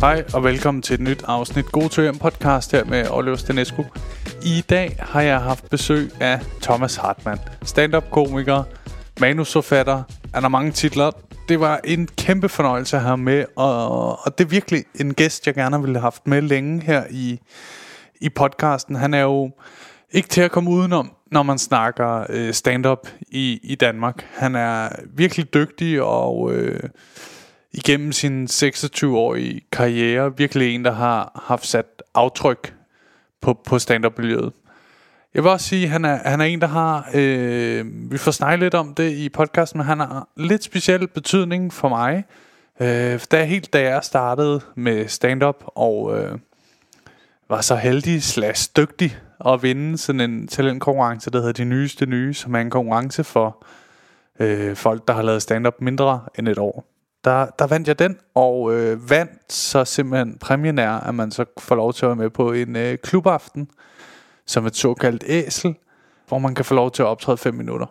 Hej og velkommen til et nyt afsnit God til podcast her med Oliver Stenescu. I dag har jeg haft besøg af Thomas Hartmann, stand-up komiker, manusforfatter, han har mange titler. Det var en kæmpe fornøjelse at have med, og, og det er virkelig en gæst, jeg gerne ville have haft med længe her i, i podcasten. Han er jo ikke til at komme udenom, når man snakker øh, stand-up i, i Danmark. Han er virkelig dygtig og øh, igennem sin 26-årige karriere virkelig en, der har haft sat aftryk på, på stand-up-miljøet. Jeg vil også sige, at han er, han er en, der har... Øh, vi får snakket lidt om det i podcasten, men han har lidt speciel betydning for mig. Øh, da, helt da jeg startede med stand-up og øh, var så heldig slash dygtig at vinde sådan en talentkonkurrence, der hedder De Nyeste Nye, som er en konkurrence for øh, folk, der har lavet stand-up mindre end et år. Der, der vandt jeg den, og øh, vandt så simpelthen præmien er, at man så får lov til at være med på en øh, klubaften, som et såkaldt æsel, hvor man kan få lov til at optræde 5 minutter.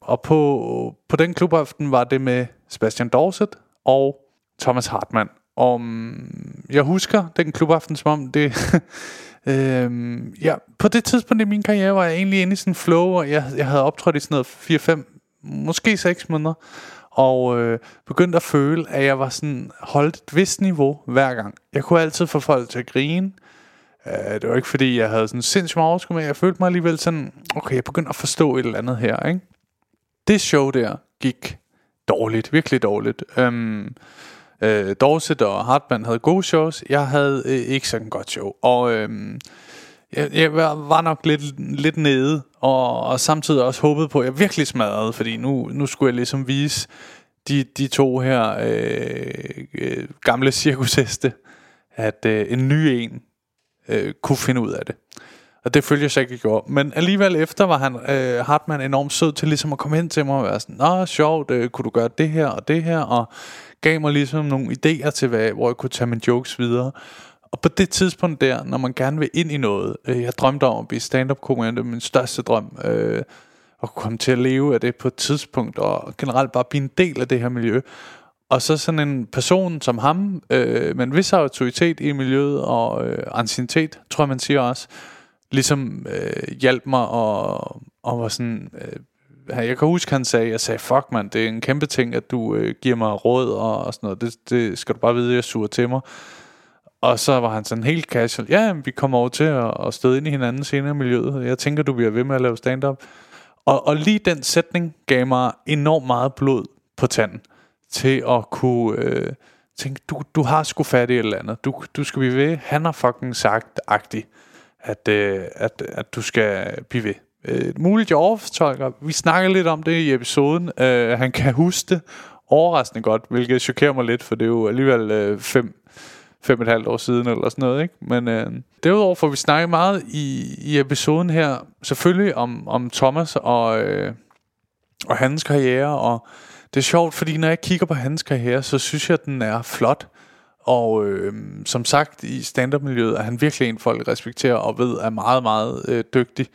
Og på, på den klubaften var det med Sebastian Dorset og Thomas Hartmann. Og mm, jeg husker den klubaften som om det... øhm, ja, på det tidspunkt i min karriere var jeg egentlig inde i sådan en flow, og jeg, jeg havde optrådt i sådan noget 4-5, måske 6 måneder. Og øh, begyndte at føle, at jeg var sådan holdt et vist niveau hver gang. Jeg kunne altid få folk til at grine. Øh, det var ikke fordi, jeg havde sådan sindssygt meget overskud, men jeg følte mig alligevel sådan, okay, jeg begyndte at forstå et eller andet her, ikke? Det show der gik dårligt, virkelig dårligt. Øhm, øh, Dorset og Hartmann havde gode shows, jeg havde øh, ikke sådan et godt show. Og Øh, jeg, jeg var nok lidt, lidt nede, og, og samtidig også håbede på, at jeg virkelig smadrede, fordi nu, nu skulle jeg ligesom vise de, de to her øh, øh, gamle cirkusheste, at øh, en ny en øh, kunne finde ud af det. Og det følger jeg så ikke gjorde. Men alligevel efter var han, øh, Hartmann enormt sød til ligesom at komme hen til mig og være sådan, Nå, sjovt, øh, kunne du gøre det her og det her, og gav mig ligesom nogle idéer til, hvad, hvor jeg kunne tage mine jokes videre. Og på det tidspunkt der, når man gerne vil ind i noget, øh, jeg drømte om at blive stand-up komiker, det er min største drøm, øh, at komme til at leve af det på et tidspunkt, og generelt bare blive en del af det her miljø. Og så sådan en person som ham, øh, med en vis autoritet i miljøet og øh, anciennitet, tror jeg man siger også, ligesom øh, hjalp mig og, og var sådan... Øh, jeg kan huske, han sagde, jeg sagde, fuck man, det er en kæmpe ting, at du øh, giver mig råd og, og sådan noget. Det, det skal du bare vide, jeg suger til mig. Og så var han sådan helt casual, ja, vi kommer over til at, at støde ind i hinanden senere i miljøet. Jeg tænker, du bliver ved med at lave stand-up. Og, og lige den sætning gav mig enormt meget blod på tanden til at kunne øh, tænke, du, du har sgu fat i et eller andet. Du, du skal blive ved. Han har fucking sagt agtigt, at, øh, at, at du skal blive ved. Øh, muligt jeg overfortolker. Vi snakker lidt om det i episoden. Øh, han kan huske det overraskende godt, hvilket chokerer mig lidt, for det er jo alligevel øh, fem, fem og et halvt år siden eller sådan noget. Ikke? Men øh, derudover får vi snakket meget i, i episoden her, selvfølgelig om, om Thomas og, øh, og hans karriere, og det er sjovt, fordi når jeg kigger på hans karriere, så synes jeg, at den er flot. Og øh, som sagt, i stand-up-miljøet er han virkelig en, folk respekterer og ved er meget, meget øh, dygtig.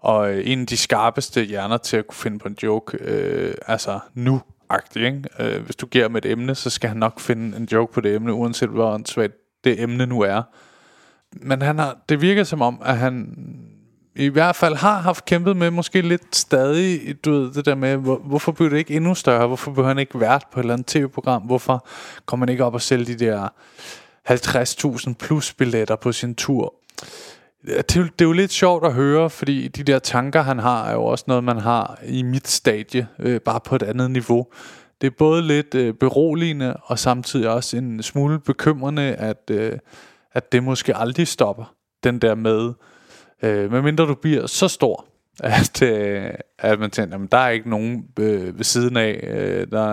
Og øh, en af de skarpeste hjerner til at kunne finde på en joke, øh, altså nu agtig, ikke? Øh, hvis du giver ham et emne, så skal han nok finde en joke på det emne, uanset hvor svært det emne nu er. Men han har, det virker som om, at han i hvert fald har haft kæmpet med, måske lidt stadig, du ved, det der med, hvor, hvorfor bliver det ikke endnu større? Hvorfor blev han ikke vært på et eller andet tv-program? Hvorfor kommer han ikke op og sælge de der 50.000 plus billetter på sin tur? Det, det er jo lidt sjovt at høre, fordi de der tanker, han har, er jo også noget, man har i mit stadie, øh, bare på et andet niveau. Det er både lidt øh, beroligende, og samtidig også en smule bekymrende, at, øh, at det måske aldrig stopper. Den der med, Øh, medmindre du bliver så stor, at, øh, at man tænker, jamen, der er ikke nogen øh, ved siden af, øh, der,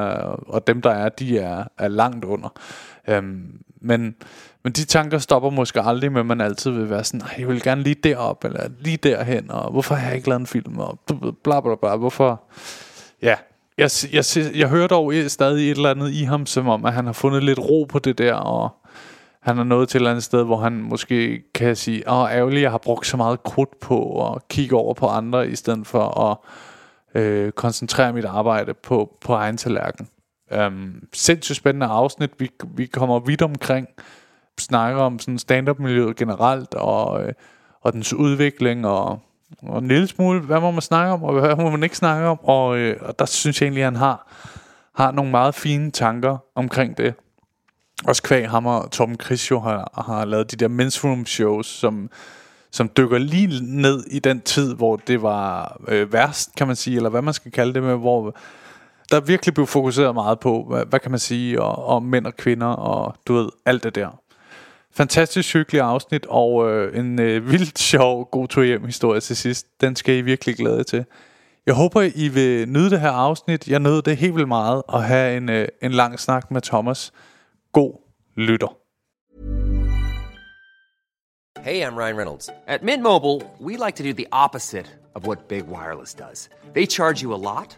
og dem der er, de er, er langt under. Øhm, men, men de tanker stopper måske aldrig, men man altid vil være sådan, jeg vil gerne lige derop, eller lige derhen, og hvorfor har jeg ikke lavet en film, og bla bla bla, hvorfor... Ja, jeg, jeg, jeg, jeg hører dog stadig et eller andet i ham, som om, at han har fundet lidt ro på det der, og han er nået til et eller andet sted, hvor han måske kan sige, åh, ærgerligt, jeg har brugt så meget krudt på at kigge over på andre, i stedet for at øh, koncentrere mit arbejde på, på egen tallerken. Um, sindssygt spændende afsnit. Vi, vi kommer vidt omkring snakker om sådan stand-up-miljøet generelt, og, øh, og dens udvikling, og, og en lille smule, hvad må man snakke om, og hvad må man ikke snakke om, og, øh, og der synes jeg egentlig, at han har, har nogle meget fine tanker omkring det. Også kvæg ham og Tom Chris jo har, har lavet de der men's room shows, som, som dykker lige ned i den tid, hvor det var øh, værst, kan man sige, eller hvad man skal kalde det med, hvor der virkelig blev fokuseret meget på, hvad, hvad kan man sige, og, og mænd og kvinder, og du ved, alt det der. Fantastisk hyggelig afsnit, og øh, en øh, vildt sjov god tur hjem historie til sidst. Den skal I virkelig glæde til. Jeg håber, I vil nyde det her afsnit. Jeg nød det helt vildt meget at have en, øh, en lang snak med Thomas. God lytter. Hey, I'm Ryan Reynolds. At Mint Mobile, we like to do the opposite of what Big Wireless does. They charge you a lot,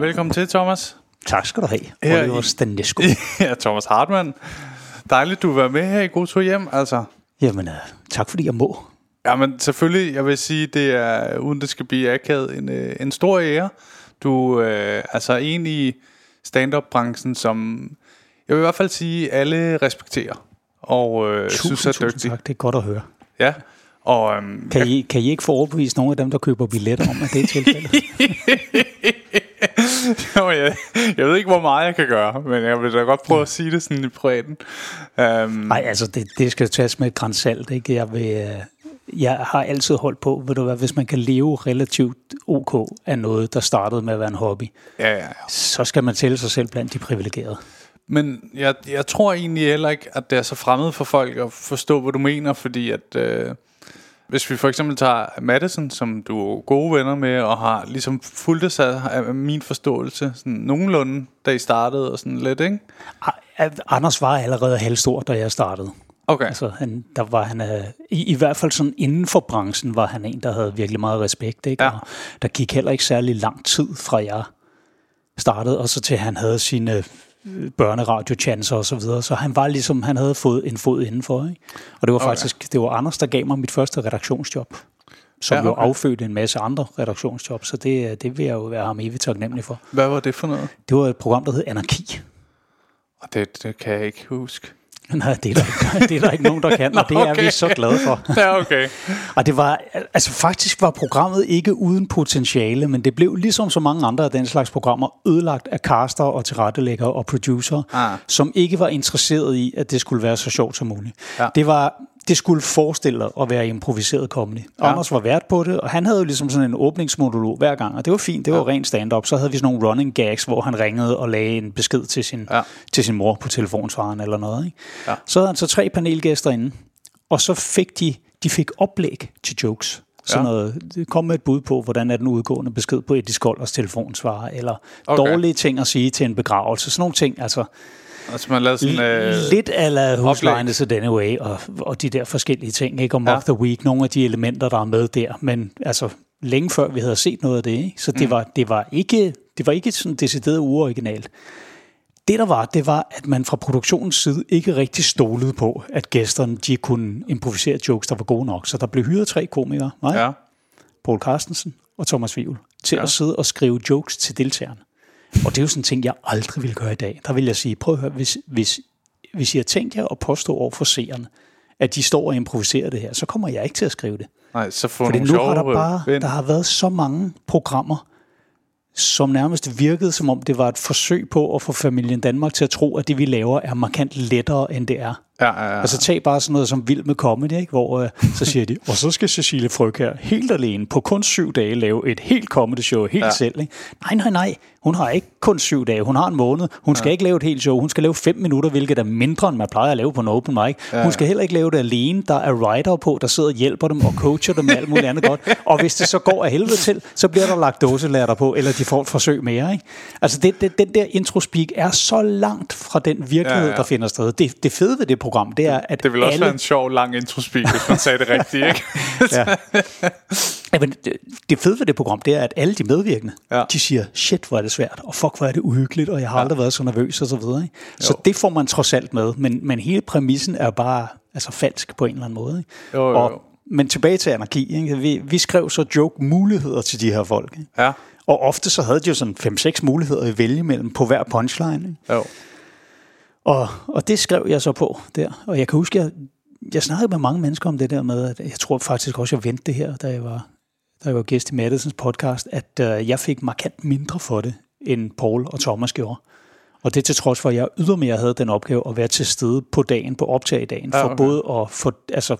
Velkommen til, Thomas. Tak skal du have, Her Oliver Stanesco. ja, Thomas Hartmann. Dejligt, du var med her i God Tur Hjem, altså. Jamen, uh, tak fordi jeg må. Ja, men selvfølgelig, jeg vil sige, det er, uden det skal blive akavet, en, øh, en stor ære. Du øh, altså en i stand-up-branchen, som jeg vil i hvert fald sige, alle respekterer. Og øh, Tusind, synes er dygtig. tak, det er godt at høre. Ja, og øhm, Kan I, kan I ikke få overbevist nogle af dem, der køber billetter om, at det er tilfældet? jo, jeg, jeg ved ikke, hvor meget jeg kan gøre, men jeg vil da godt prøve at sige det sådan i privaten. Um, Nej, altså, det, det skal tages med et græns salt. Ikke? Jeg, vil, øh, jeg har altid holdt på, ved du hvad, hvis man kan leve relativt ok af noget, der startede med at være en hobby, ja, ja, ja. så skal man tælle sig selv blandt de privilegerede. Men jeg, jeg tror egentlig heller ikke, at det er så fremmed for folk at forstå, hvad du mener, fordi at... Øh, hvis vi for eksempel tager Madison, som du er gode venner med, og har ligesom fulgt sig af min forståelse, sådan nogenlunde, da I startede, og sådan lidt, ikke? Anders var allerede halvstor, da jeg startede. Okay. Altså, han, der var han, øh, i, i hvert fald sådan inden for branchen, var han en, der havde virkelig meget respekt. Ikke? Ja. Og der gik heller ikke særlig lang tid fra jeg startede, og så til han havde sine børneradiochannelser og så videre. Så han var ligesom, han havde fået en fod indenfor. Ikke? Og det var Okay. faktisk, det var Anders, der gav mig mit første redaktionsjob. Som Ja, ja, okay. jo affødte en masse andre redaktionsjob, så det, øh, det vil jeg jo være ham evigt taknemmelig for. Hvad var det for noget? Det var et program, der hed Anarki. Og det, det kan jeg ikke huske. Nej, det er der ikke, det er der ikke nogen, der kan, og det er okay. vi så glade for. Ja, okay. Og det var, altså faktisk var programmet ikke uden potentiale, men det blev ligesom så mange andre af den slags programmer ødelagt af caster og tilrettelæggere og producer, Ah. som ikke var interesseret i, at det skulle være så sjovt som muligt. Ja. Det var det skulle forestille at være improviseret comedy. Ja. Anders var vært på det, og han havde jo ligesom sådan en åbningsmonolog hver gang, og det var fint, det var ja. rent stand-up. Så havde vi sådan nogle running gags, hvor han ringede og lagde en besked til sin, Ja. til sin mor på telefonsvaren eller noget. Ikke? Ja. Så havde han så tre panelgæster inde, og så fik de, de fik oplæg til jokes. Sådan Ja. noget, det kom med et bud på, hvordan er den udgående besked på Eddie Skolders telefonsvarer, eller okay. dårlige ting at sige til en begravelse. Sådan nogle ting, altså Altså, man lavede sådan... Øh, lidt ala oplæg. is it anyway, og, og de der forskellige ting, ikke? Og Ja. Mock the Week, nogle af de elementer, der er med der, men altså længe før vi havde set noget af det, ikke? Så det, Mm. var, det, var ikke, det var ikke sådan decideret uoriginalt. Det der var, det var, at man fra produktionens side ikke rigtig stolede på, at gæsterne de kunne improvisere jokes, der var gode nok. Så der blev hyret tre komikere, mig, ja. Paul Carstensen og Thomas Vivl, til Ja. ja. at sidde og skrive jokes til deltagerne. Og det er jo sådan en ting, jeg aldrig ville gøre i dag. Der vil jeg sige, prøv at høre, hvis, hvis, hvis I har tænkt jer at påstå over for seerne, at de står og improviserer det her, så kommer jeg ikke til at skrive det. Nej, så få Fordi nu sjove har der øh, bare, vind. der har været så mange programmer, som nærmest virkede, som om det var et forsøg på at få familien Danmark til at tro, at det vi laver er markant lettere, end det er. Ja, ja, ja. Altså tag bare sådan noget som Vild med Comedy, ikke? hvor øh, så siger de, og så skal Cecilie Fryg her helt alene på kun syv dage lave et helt comedy show helt Ja. selv. Ikke? Nej, nej, nej. Hun har ikke kun syv dage. Hun har en måned. Hun skal ja. ikke lave et helt show. Hun skal lave fem minutter, hvilket er mindre, end man plejer at lave på en open mic. Ja. Hun skal heller ikke lave det alene. Der er writer på, der sidder og hjælper dem og coacher dem med alt muligt andet godt. Og hvis det så går af helvede til, så bliver der lagt dåselatter på, eller de får et forsøg mere. Ikke? Altså det, det, den der introspeak er så langt fra den virkelighed, ja. ja. der finder sted. Det, det fede ved det program, det er, at Det vil også alle... være en sjov, lang introspeak, hvis man sagde det rigtigt, ikke? Ja. ja, men det, det fede ved det program, det er, at alle de medvirkende, Ja. de siger, shit, hvor er det svært, og fuck, hvor er det uhyggeligt, og jeg har ja. aldrig været så nervøs, og så videre. Ikke? Så Jo. det får man trods alt med, men, men hele præmissen er bare altså, falsk på en eller anden måde. Ikke? Jo, jo, jo. Og, men tilbage til anarki. Ikke? Vi, vi skrev så joke-muligheder til de her folk. Ikke? Ja, Og ofte så havde de jo sådan 5-6 muligheder at vælge mellem på hver punchline. Ikke? jo. Og, og det skrev jeg så på der. Og jeg kan huske, jeg, jeg snakkede med mange mennesker om det der med, at jeg tror faktisk også, jeg vendte det her, da jeg var, da jeg var gæst i Madisons podcast, at øh, jeg fik markant mindre for det, end Paul og Thomas gjorde. Og det til trods for, at jeg ydermere havde den opgave at være til stede på dagen, på optag i dagen, Ja, for okay. både at få, altså,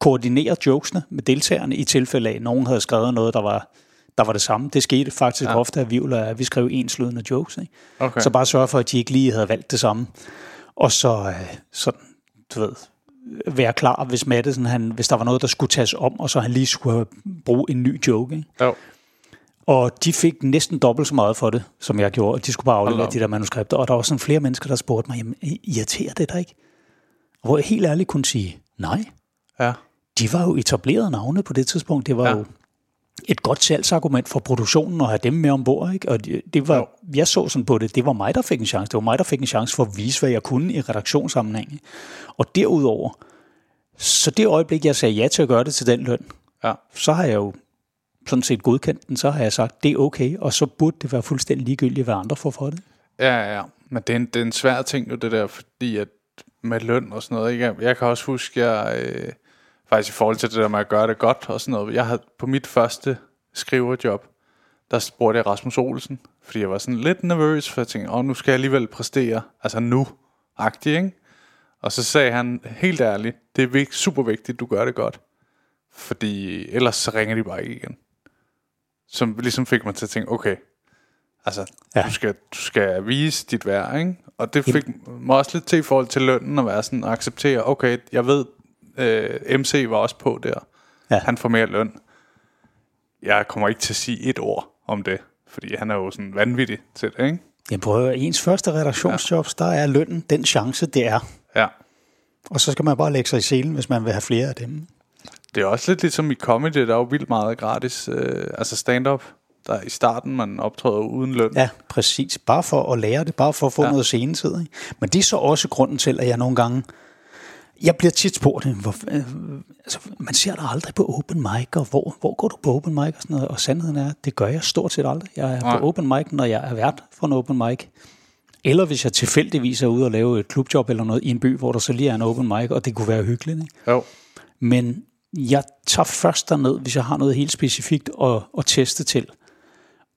koordinere jokesene med deltagerne i tilfælde af, at nogen havde skrevet noget, der var, der var det samme. Det skete faktisk Ja. ofte, at vi, at vi skrev enslydende jokes. Ikke? Okay. Så bare sørge for, at de ikke lige havde valgt det samme. Og så øh, sådan, du ved, være klar, hvis Madison, han, hvis der var noget, der skulle tages om, og så han lige skulle bruge en ny joke. Ikke? Jo. Og de fik næsten dobbelt så meget for det, som jeg gjorde. og De skulle bare aflevere de der manuskripter. Og der var sådan flere mennesker, der spurgte mig, jamen, irriterer det dig ikke? Og hvor jeg helt ærligt kunne sige, nej. Ja. De var jo etablerede navne på det tidspunkt. Det var ja. jo et godt salgsargument for produktionen at have dem med ombord. Ikke? Og det, det var, Jo. jeg så sådan på det, det var mig, der fik en chance. Det var mig, der fik en chance for at vise, hvad jeg kunne i redaktionssammenhæng. Og derudover, så det øjeblik, jeg sagde ja til at gøre det til den løn, Ja. så har jeg jo sådan set godkendt den, så har jeg sagt, det er okay, og så burde det være fuldstændig ligegyldigt, hvad andre får for det. Ja, ja, ja. Men det er, en, det er en svær ting jo, det der, fordi at med løn og sådan noget, ikke? Jeg kan også huske, jeg øh, faktisk i forhold til det der med at gøre det godt og sådan noget, jeg havde på mit første skriverjob, der spurgte jeg Rasmus Olsen, fordi jeg var sådan lidt nervøs, for jeg tænkte, åh, nu skal jeg alligevel præstere, altså nu, agtig, ikke? Og så sagde han, helt ærligt, det er super vigtigt, du gør det godt. Fordi ellers så ringer de bare ikke igen. Som ligesom fik mig til at tænke, okay, altså, ja. Du, skal, du skal vise dit værd, ikke? Og det fik mig også lidt til i forhold til lønnen at være sådan, at acceptere, okay, jeg ved, øh, MC var også på der. Ja. Han får mere løn. Jeg kommer ikke til at sige et ord om det, fordi han er jo sådan vanvittig til det, ikke? Jeg prøver, ens første redaktionsjobs, ja. der er lønnen den chance, det er. Ja. Og så skal man bare lægge sig i selen, hvis man vil have flere af dem. Det er også lidt ligesom i comedy, der er jo vildt meget gratis, øh, altså stand-up, der i starten, man optræder uden løn. Ja, præcis. Bare for at lære det, bare for at få Ja. noget scenetid. Ikke? Men det er så også grunden til, at jeg nogle gange... Jeg bliver tit spurgt, hvor, øh, altså, man ser dig aldrig på open mic, og hvor, hvor går du på open mic og sådan noget? Og sandheden er, det gør jeg stort set aldrig. Jeg er Nej. på open mic, når jeg er vært for en open mic. Eller hvis jeg tilfældigvis er ude og lave et klubjob eller noget i en by, hvor der så lige er en open mic, og det kunne være hyggeligt. Ikke? Jo. Men jeg tager først derned, hvis jeg har noget helt specifikt at, at teste til.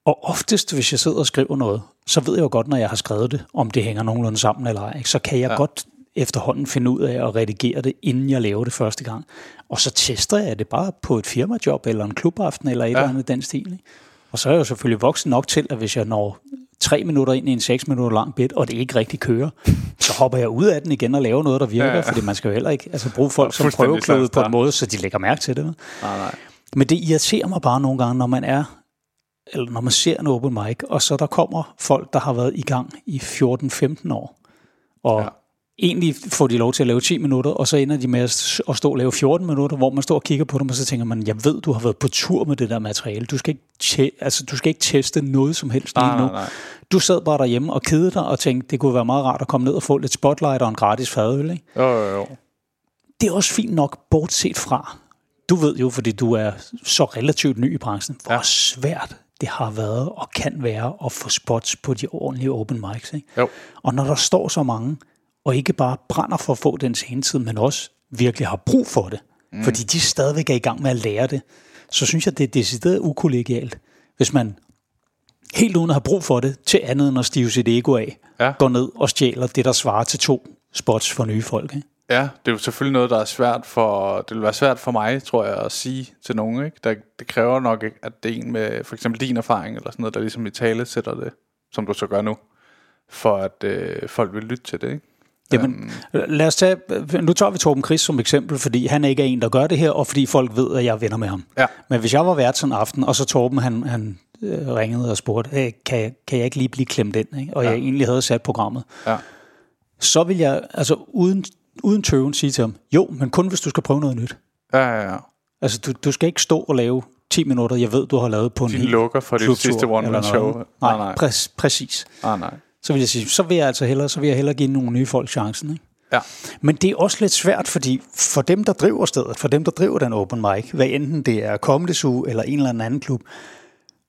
Og oftest, hvis jeg sidder og skriver noget, så ved jeg jo godt, når jeg har skrevet det, om det hænger nogenlunde sammen eller ej. ikke? Så kan jeg Ja. ja. godt efterhånden finde ud af at redigere det, inden jeg laver det første gang. Og så tester jeg det bare på et firmajob, eller en klubaften, eller et Ja. eller andet den stil. Ikke? Og så er jeg jo selvfølgelig voksen nok til, at hvis jeg når tre minutter ind i en seks minutter lang bit, og det ikke rigtig kører, så hopper jeg ud af den igen og laver noget, der virker, Ja, ja, fordi man skal jo heller ikke altså, bruge folk som prøveklode på en måde, så de lægger mærke til det. Nej, nej. Men det irriterer mig bare nogle gange, når man er eller når man ser en open mic, og så der kommer folk, der har været i gang i 14-15 år, og Ja. Egentlig får de lov til at lave 10 minutter, og så ender de med at stå og lave 14 minutter, hvor man står og kigger på dem, og så tænker man, jeg ved, du har været på tur med det der materiale. Du skal ikke, te- altså, du skal ikke teste noget som helst lige nu. nej, nej. Du sad bare derhjemme og kedede dig, og tænkte, det kunne være meget rart at komme ned og få lidt spotlight og en gratis fadøl, ikke? Jo, jo, jo. det er også fint nok, bortset fra. Du ved jo, fordi du er så relativt ny i branchen, hvor ja. svært det har været og kan være at få spots på de ordentlige open mics. Ikke? Jo. Og når der står så mange, og ikke bare brænder for at få den scenetid, men også virkelig har brug for det, mm. fordi de stadigvæk er i gang med at lære det, så synes jeg, det er decideret ukollegialt, hvis man helt uden at have brug for det, til andet end at stive sit ego af, Ja. går ned og stjæler det, der svarer til to spots for nye folk. Ikke? Ja, det er jo selvfølgelig noget, der er svært for... Det vil være svært for mig, tror jeg, at sige til nogen. Ikke? Der, det kræver nok, at det er en med for eksempel din erfaring, eller sådan noget, der ligesom i tale sætter det, som du så gør nu, for at øh, folk vil lytte til det. Ikke? Jamen, lad os tage, nu tager vi Torben Chris som eksempel, fordi han ikke er en, der gør det her, og fordi folk ved, at jeg er venner med ham. Ja. Men hvis jeg var vært sådan en aften, og så Torben, han, han øh, ringede og spurgte, hey, kan, jeg, kan jeg ikke lige blive klemt ind? Ikke? Og ja. jeg egentlig havde sat programmet. Ja. Så vil jeg, altså uden, uden tøven, sige til ham, jo, men kun hvis du skal prøve noget nyt. Ja, ja, ja. Altså, du, du skal ikke stå og lave 10 minutter, jeg ved, du har lavet på en Din hel lukker for klubtur sidste one-man eller show. noget. Nej, Nej, nej. Præ- præcis. Ah, nej. Så vil jeg sige, så vil jeg altså hellere, så vil jeg hellere give nogle nye folk chancen. Ikke? Ja. Men det er også lidt svært, fordi for dem, der driver stedet, for dem, der driver den open mic, hvad enten det er Comedy Zoo eller en eller anden klub,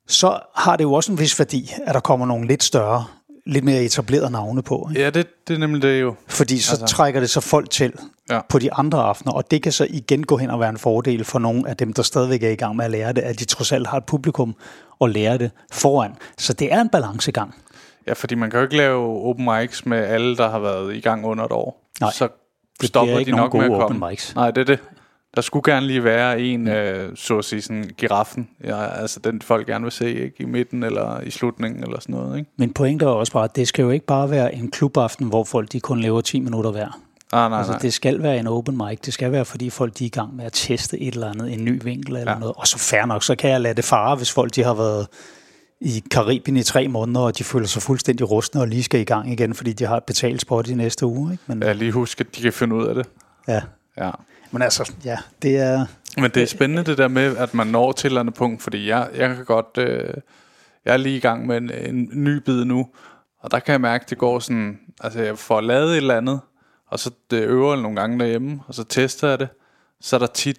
så har det jo også en vis værdi, at der kommer nogle lidt større, lidt mere etablerede navne på. Ikke? Ja, det, det er nemlig det jo. Fordi så altså. trækker det så folk til Ja. ja. på de andre aftener, og det kan så igen gå hen og være en fordel for nogle af dem, der stadigvæk er i gang med at lære det, at de trods alt har et publikum og lære det foran. Så det er en balancegang. Ja, fordi man kan jo ikke lave open mics med alle, der har været i gang under et år. Nej, så det stopper ikke de nok nogen med gode at komme. open mics. Nej, det er det. Der skulle gerne lige være en, øh, så at sige, sådan giraffen. Ja, altså den folk gerne vil se, ikke? I midten eller i slutningen eller sådan noget, ikke? Men pointet er også bare, at det skal jo ikke bare være en klubaften, hvor folk de kun lever 10 minutter hver. Ah, nej, Altså, nej. det skal være en open mic. Det skal være, fordi folk de er i gang med at teste et eller andet, en ny vinkel eller ja. noget. Og så fair nok, så kan jeg lade det fare, hvis folk de har været i Karibien i tre måneder, og de føler sig fuldstændig rustne og lige skal i gang igen, fordi de har et betalt spot i næste uge. Ikke? Men, Ja, lige husk, at de kan finde ud af det. ja. Ja. Men altså, ja, det er... Men det er spændende det der med, at man når til et eller andet punkt, fordi jeg, jeg kan godt, øh, jeg er lige i gang med en, en ny bid nu, og der kan jeg mærke, at det går sådan, altså jeg får lavet et eller andet, og så øver jeg nogle gange derhjemme, og så tester jeg det, så er der tit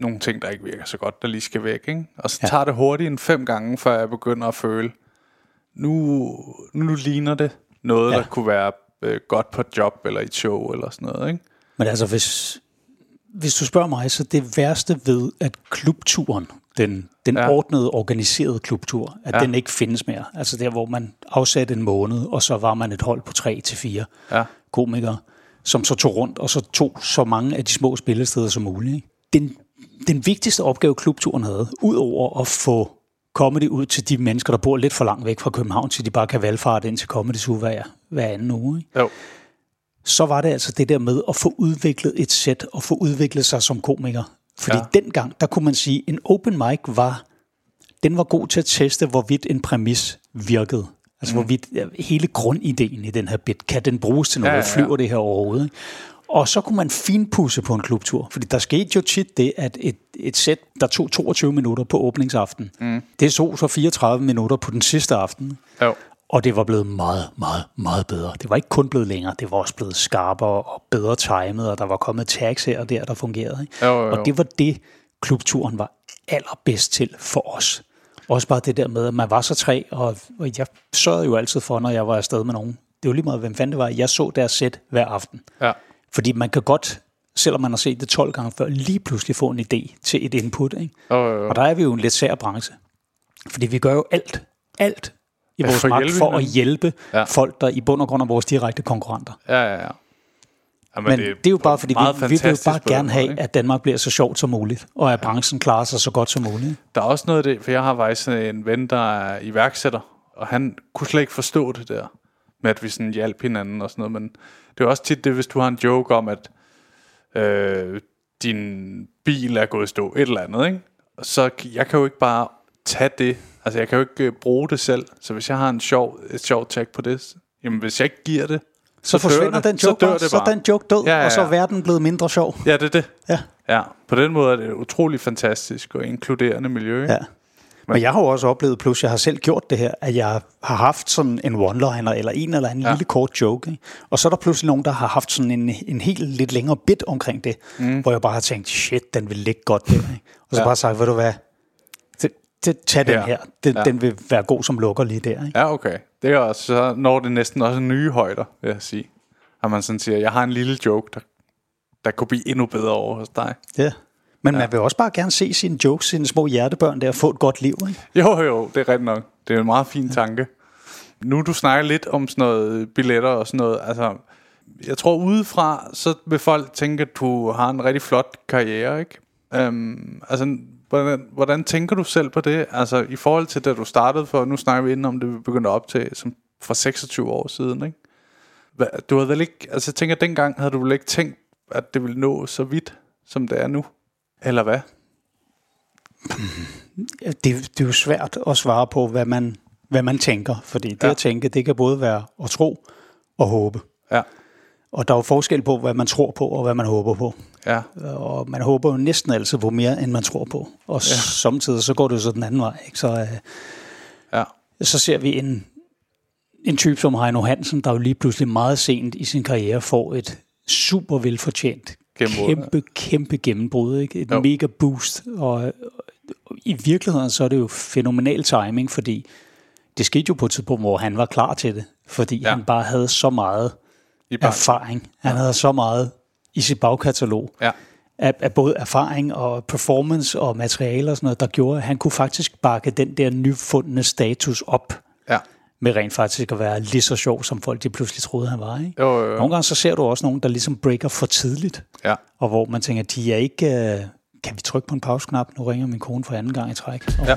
nogle ting, der ikke virker så godt, der lige skal væk, ikke? Og så ja. Tager det hurtigt en fem gange, før jeg begynder at føle, nu, nu ligner det noget, ja. Der kunne være øh, godt på et job, eller i et show, eller sådan noget, ikke? Men altså, hvis, hvis du spørger mig, så det værste ved, at klubturen, den, den Ja. ordnede, organiserede klubtur, at ja. den ikke findes mere. Altså der, hvor man afsatte en måned, og så var man et hold på tre til fire Ja. komikere, som så tog rundt, og så tog så mange af de små spillesteder som muligt. ikke? Den, den vigtigste opgave, klubturen havde, udover at få comedy ud til de mennesker, der bor lidt for langt væk fra København, så de bare kan valgfarte ind til Comedy Zoo hver, hver anden uge. Ikke? Jo. så var det altså det der med at få udviklet et sæt og få udviklet sig som komiker. Fordi Ja. dengang, der kunne man sige, en open mic var, den var god til at teste, hvorvidt en præmis virkede. Altså mm. hvorvidt hele grundideen i den her bit, kan den bruges til noget, ja, ja. ja, Flyver det her overhovedet? ikke? Og så kunne man finpudse på en klubtur, fordi der skete jo tit det, at et, et sæt, der tog 22 minutter på åbningsaften, mm. det tog så 34 minutter på den sidste aften. Jo. Og det var blevet meget, meget, meget bedre. Det var ikke kun blevet længere, det var også blevet skarpere og bedre timet, og der var kommet tags her og der, der fungerede. Ikke? Jo, jo, jo. Og det var det, klubturen var allerbedst til for os. Også bare det der med, at man var så tre, og, og jeg sørgede jo altid for, når jeg var afsted med nogen. Det var lige meget, hvem fanden det var. Jeg så deres sæt hver aften. Ja. Fordi man kan godt, selvom man har set det 12 gange før, lige pludselig få en idé til et input. Ikke? Jo, jo, jo. Og der er vi jo en lidt sær branche. Fordi vi gør jo alt, alt i Ja, vores for magt for at hjælpe Ja. ja. folk, der i bund og grund er vores direkte konkurrenter. Ja, ja, ja. Jamen, Men det, det er jo bare, fordi vi, vi vil jo bare gerne have, ikke? at Danmark bliver så sjovt som muligt, og at branchen klarer sig så godt som muligt. Der er også noget af det, for jeg har faktisk en ven, der er iværksætter, og han kunne slet ikke forstå det der, med at vi sådan hjalp hinanden og sådan noget, men det er også tit det, hvis du har en joke om, at øh, din bil er gået i stå, et eller andet, ikke? Og så jeg kan jo ikke bare tage det, altså jeg kan jo ikke øh, bruge det selv, så hvis jeg har en sjov, et sjovt tag på det, jamen hvis jeg ikke giver det, Så, så dør forsvinder det. den Så joke, dør bare, det så bare. den joke død, Ja, ja, og så er ja. verden blevet mindre sjov. ja, det er det. Ja. Ja, på den måde er det et utrolig fantastisk og inkluderende miljø. ikke? Ja. Men jeg har jo også oplevet, plus jeg har selv gjort det her, at jeg har haft sådan en one-liner, eller en eller anden Ja. ja. lille kort joke. Ikke? Og så er der pludselig nogen, der har haft sådan en, en helt lidt længere bit omkring det, mm. hvor jeg bare har tænkt, shit, den vil ligge godt der. Ikke? Og så Ja. ja. bare sagt, ved du hvad, det, tag den Her. her. Den, Ja. ja. den vil være god som lukker lige der. Ikke? Ja, okay. Det er også, så når det næsten også nye højder, vil jeg sige. At man sådan siger, jeg har en lille joke, der, der kunne blive endnu bedre over hos dig. Ja. Men ja. man vil også bare gerne se sine jokes, sine små hjertebørn der, få et godt liv. Ikke? Jo, jo, det er rigtigt nok. Det er en meget fin tanke. Nu du snakker lidt om sådan noget billetter og sådan noget, altså, jeg tror udefra, så vil folk tænke, at du har en rigtig flot karriere, ikke? Um, altså, hvordan, hvordan tænker du selv på det? Altså, i forhold til da du startede for, nu snakker vi inden om det, vi begyndte at optage, som for 26 år siden, ikke? Du havde vel ikke, altså jeg tænker, dengang havde du vel ikke tænkt, at det ville nå så vidt, som det er nu? Eller hvad? det, det er jo svært at svare på, hvad man, hvad man tænker. Fordi det Ja. at tænke, det kan både være at tro og håbe. Ja, Og der er jo forskel på, hvad man tror på og hvad man håber på. ja, Og man håber jo næsten altid på mere, end man tror på. Og ja. samtidig så går det jo så den anden vej. Ikke? Så, øh, ja, så ser vi en, en type som Heino Hansen, der jo lige pludselig meget sent i sin karriere får et super velfortjent, Gennembrud, kæmpe, kæmpe gennembrud. Ikke? Et Jo. mega boost. Og, og i virkeligheden så er det jo fænomenal timing, fordi det skete jo på et tidspunkt, hvor han var klar til det. Fordi Ja. ja. han bare havde så meget I erfaring. Han havde så meget i sit bagkatalog ja, af, af både erfaring og performance og materiale og sådan noget, der gjorde, at han kunne faktisk bakke den der nyfundne status op ja. Med rent faktisk at være lige så sjov, som folk de pludselig troede, han var. Ikke? Jo, jo, jo. Nogle gange så ser du også nogen, der ligesom breaker for tidligt, Ja. og hvor man tænker, de er ikke... Øh, kan vi trykke på en pauseknap? Nu ringer min kone for anden gang i træk. Og Ja.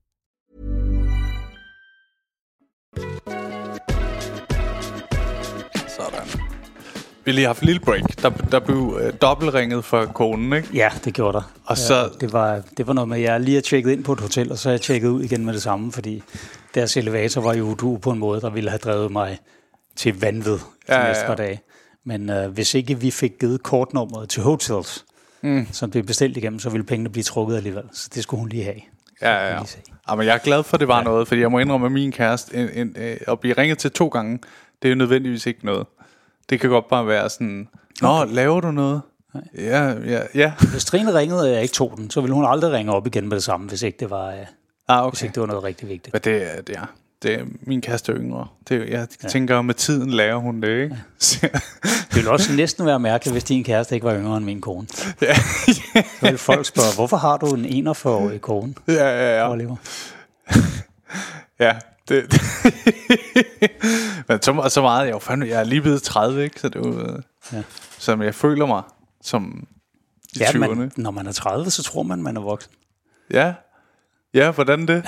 Sådan. Vi har lige haft et lille break. Der, der blev øh, dobbeltringet for konen, ikke? Ja, det gjorde der. Og så- det, var, det var noget med, at jeg lige har tjekket ind på et hotel, og så har jeg tjekket ud igen med det samme, fordi deres elevator var jo du på en måde, der ville have drevet mig til vanvid de Ja, ja, ja, næste ja. par dage. Men øh, hvis ikke vi fik givet kortnummeret til hotels, mm. som blev bestilt igennem, så ville pengene blive trukket alligevel. Så det skulle hun lige have. Ja, ja, ja. ja men jeg er glad for, at det var ja. noget, fordi jeg må indrømme, at min kæreste, en, en, øh, at blive ringet til to gange, det er jo nødvendigvis ikke noget. Det kan godt bare være sådan, Nå, okay. laver du noget? Ja, ja, ja. Hvis Trine ringede, og jeg ikke tog den, så ville hun aldrig ringe op igen med det samme, hvis ikke det var, øh, Ah, hvis okay. ikke det var noget rigtig vigtigt. Men det, er- det er, det er min kæreste er yngre. Det, jeg ja. tænker, at med tiden lærer hun det, ikke? Ja. Det ville også næsten være mærkeligt, hvis din kæreste ikke var yngre end min kone. ja, Så ville folk spørge, hvorfor har du en 41-årig kone, ja, ja, ja. Oliver? ja det, Men så, så meget, jeg er, fandme, jeg er lige blevet 30, ikke? Så det er jo, øh, Ja. som jeg føler mig som i Ja, 20'erne. men når man er 30, så tror man, man er voksen. Ja. Ja, hvordan det?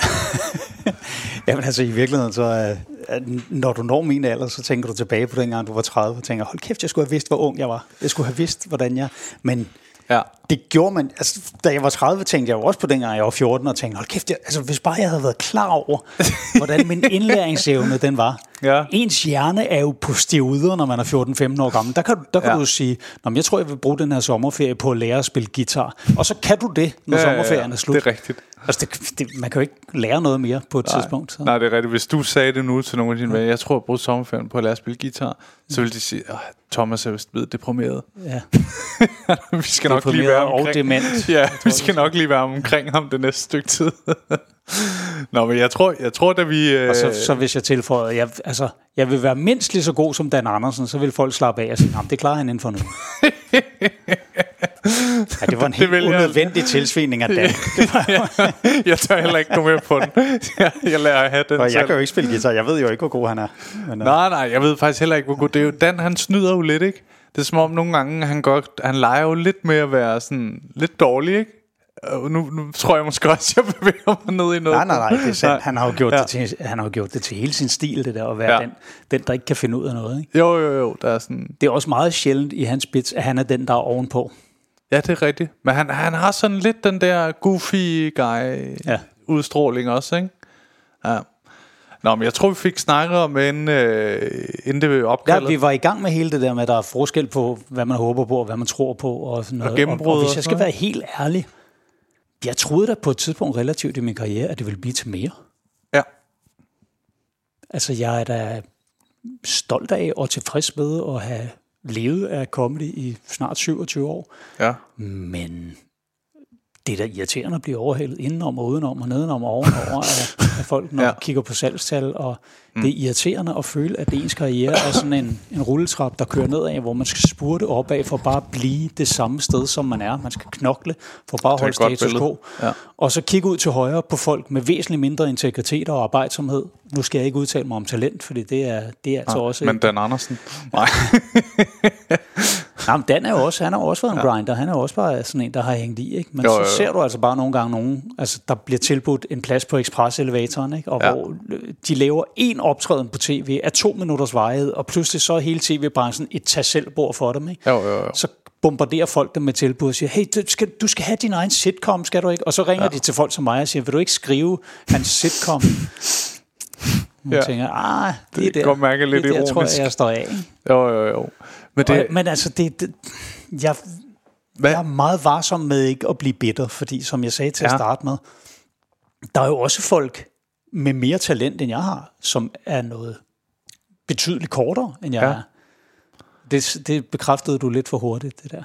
Jamen altså i virkeligheden, så øh, at når du når min alder, så tænker du tilbage på dengang, du var 30, og tænker, hold kæft, jeg skulle have vidst, hvor ung jeg var. Jeg skulle have vidst, hvordan jeg... Men Ja. det gjorde man... Altså, da jeg var 30, tænkte jeg jo også på dengang, jeg var 14, og tænkte, hold kæft, jeg, altså, hvis bare jeg havde været klar over, hvordan min indlæringsevne den var. Ja. Ens hjerne er jo på stivuder, når man er 14-15 år gammel. Der kan, du- der kan Ja. ja. du sige, Nå, men jeg tror, jeg vil bruge den her sommerferie på at lære at spille guitar. Og så kan du det, når Ja, ja, ja. sommerferien er slut. Det er rigtigt. Altså, det, det, man kan jo ikke lære noget mere på et tidspunkt. Så. Nej, det er rigtigt. Hvis du sagde det nu til nogle af dine venner, jeg tror, jeg brugte sommerferien på at lære at spille guitar, så ville de sige, at Thomas er vist blevet deprimeret. Ja. vi skal nok lige være og omkring. dement. Ja, vi skal nok lige være omkring ham det næste stykke tid. Nå, men jeg tror, jeg tror da vi... Øh, Og så, så hvis jeg tilføjer, jeg, altså, jeg vil være mindst lige så god som Dan Andersen, så vil folk slappe af og sige, "Jamen, det klarer han inden for nu. ja, det var en Det helt jeg- unødvendig tilsvining af Dan. Det var, jeg tør heller ikke gå med på den. jeg, jeg lader have den og jeg selv. kan jo ikke spille guitar, jeg ved jo ikke, hvor god han er. Men, uh, Nej, nej, jeg ved faktisk heller ikke, hvor god det er. jo- Dan, han snyder jo lidt, ikke? Det er som om nogle gange, han, godt, han leger jo lidt med at være sådan lidt dårlig, ikke? Og nu, nu tror jeg måske også, at jeg bevæger mig ned i noget. Nej, nej, nej, det er sandt. Han har jo gjort, Ja. det, til, han har jo gjort det til hele sin stil, det der at være Ja. ja. den, den, der ikke kan finde ud af noget. Ikke? Jo, jo, jo, der er sådan... Det er også meget sjældent i hans bits, at han er den, der er ovenpå. Ja, det er rigtigt. Men han, han har sådan lidt den der goofy guy Ja. udstråling også, ikke? Ja. Nå, men jeg tror, vi fik snakket om, inden, øh, inden det blev Ja, opkaldet. vi var i gang med hele det der med, at der er forskel på, hvad man håber på, og hvad man tror på. Og, sådan noget. gennembrud og, og og hvis jeg skal være helt ærlig, jeg troede da på et tidspunkt relativt i min karriere, at det ville blive til mere. Ja. Altså, jeg er da stolt af og tilfreds med at have levet af comedy i snart 27 år. ja. Men det er da irriterende at blive overhældet indenom og udenom og nedenom og ovenover af, af folk, når Ja. ja. kigger på salgstal. Og mm. det er irriterende at føle, at ens karriere er sådan en, en rulletrap, der kører nedad, hvor man skal spurte opad for bare at blive det samme sted, som man er. Man skal knokle for bare at holde status quo. Ja. Og så kigge ud til højre på folk med væsentligt mindre integritet og arbejdsomhed. Nu skal jeg ikke udtale mig om talent, fordi det er, det er altså også... Men Dan Andersen. Nej. Jamen, Dan er jo også, han har også været en grinder. Han er jo også bare sådan en, der har hængt i. Ikke? Men Jo, jo, jo, så ser du altså bare nogle gange nogen, altså, der bliver tilbudt en plads på Express-elevatoren, ikke? og Ja. ja. hvor øh, de laver en optræden på tv af to minutters vejhed, og pludselig så er hele tv-branchen et tag selv for dem. Ikke? Jo, jo, jo. Så bombarderer folk dem med tilbud og siger, hey, du skal, du skal have din egen sitcom, skal du ikke? Og så ringer ja. de til folk som mig og siger, vil du ikke skrive hans sitcom? Man Ja. ja. tænker, ah, det, Det er der. godt mærke lidt det er der, tror jeg, ironisk. jeg står af. Jo, jo, jo. Men det, Og, men altså, det, det, jeg, hvad? jeg er meget varsom med ikke at blive bitter, fordi som jeg sagde til at Ja. starte med, der er jo også folk med mere talent, end jeg har, som er noget betydeligt kortere, end jeg Ja. er. Det, det bekræftede du lidt for hurtigt, det der.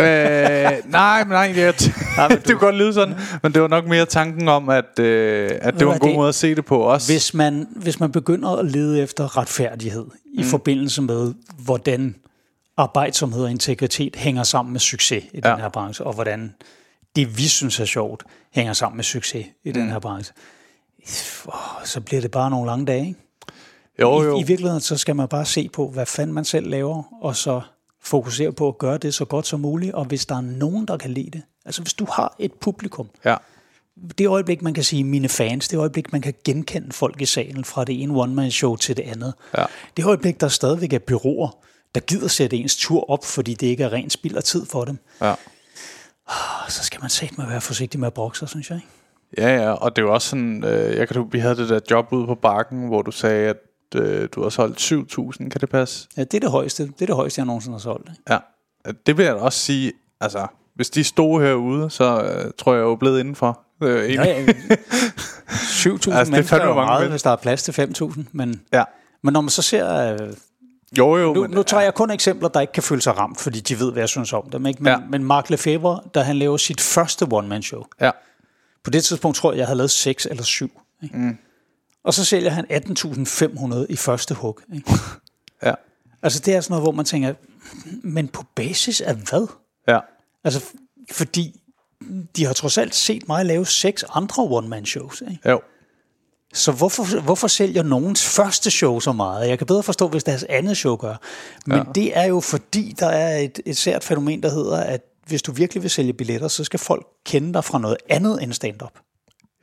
øh, nej, men nej, det, nej, men det kunne godt lyde sådan. Men det var nok mere tanken om, at, øh, at det du var en god det- måde at se det på også. Hvis man, hvis man begynder at lede efter retfærdighed mm. i forbindelse med, hvordan arbejdsomhed og integritet hænger sammen med succes i ja. Den her branche, og hvordan det, vi synes er sjovt, hænger sammen med succes i mm. den her branche, så bliver det bare nogle lange dage. Ikke? jo, I, jo. I virkeligheden så skal man bare se på, hvad fanden man selv laver, og så fokusere på at gøre det så godt som muligt, og hvis der er nogen, der kan lide det. Altså hvis du har et publikum, Ja. Det øjeblik, man kan sige mine fans, det øjeblik, man kan genkende folk i salen fra det ene one-man-show til det andet. Ja. Det øjeblik, der stadigvæk er byråer, der gider sætte ens tur op, fordi det ikke er ren spild af tid for dem. Ja. Og så skal man sætte med at være forsigtig med at brokke sig, synes jeg. Ikke? Ja, ja, og det er jo også sådan, øh, jeg kan, vi havde det der job ude på bakken, hvor du sagde, at øh, du har solgt 7.000, kan det passe? Ja, det er det højeste, det er det højeste, jeg nogensinde har solgt. Ikke? Ja, det vil jeg da også sige, altså, hvis de stod herude, så øh, tror jeg, jeg er jo blevet indenfor. Øh, Ja, ja. 7.000 Altså, det er altså, mennesker fandme er jo meget, men- hvis der er plads til 5.000. Men, ja. men når man så ser... Øh, Jo, jo, nu, men, nu tager jeg kun eksempler, der ikke kan føle sig ramt, fordi de ved, hvad jeg synes om dem. Ikke? Men, Ja. ja. men Mark Lefebvre, da han laver sit første one-man-show, Ja, På det tidspunkt tror jeg, jeg havde lavet 6 eller 7. Ikke? Mm. Og så sælger han 18.500 i første hug. Ikke? ja, Altså det er sådan noget, hvor man tænker, men på basis af hvad? ja, Altså fordi de har trods alt set mig lave seks andre one-man-shows. Ikke? jo. Så hvorfor, hvorfor sælger nogens første show så meget? Jeg kan bedre forstå, hvis deres andet show gør. Men ja. det er jo fordi, der er et, et sært fænomen, der hedder, at hvis du virkelig vil sælge billetter, så skal folk kende dig fra noget andet end stand-up.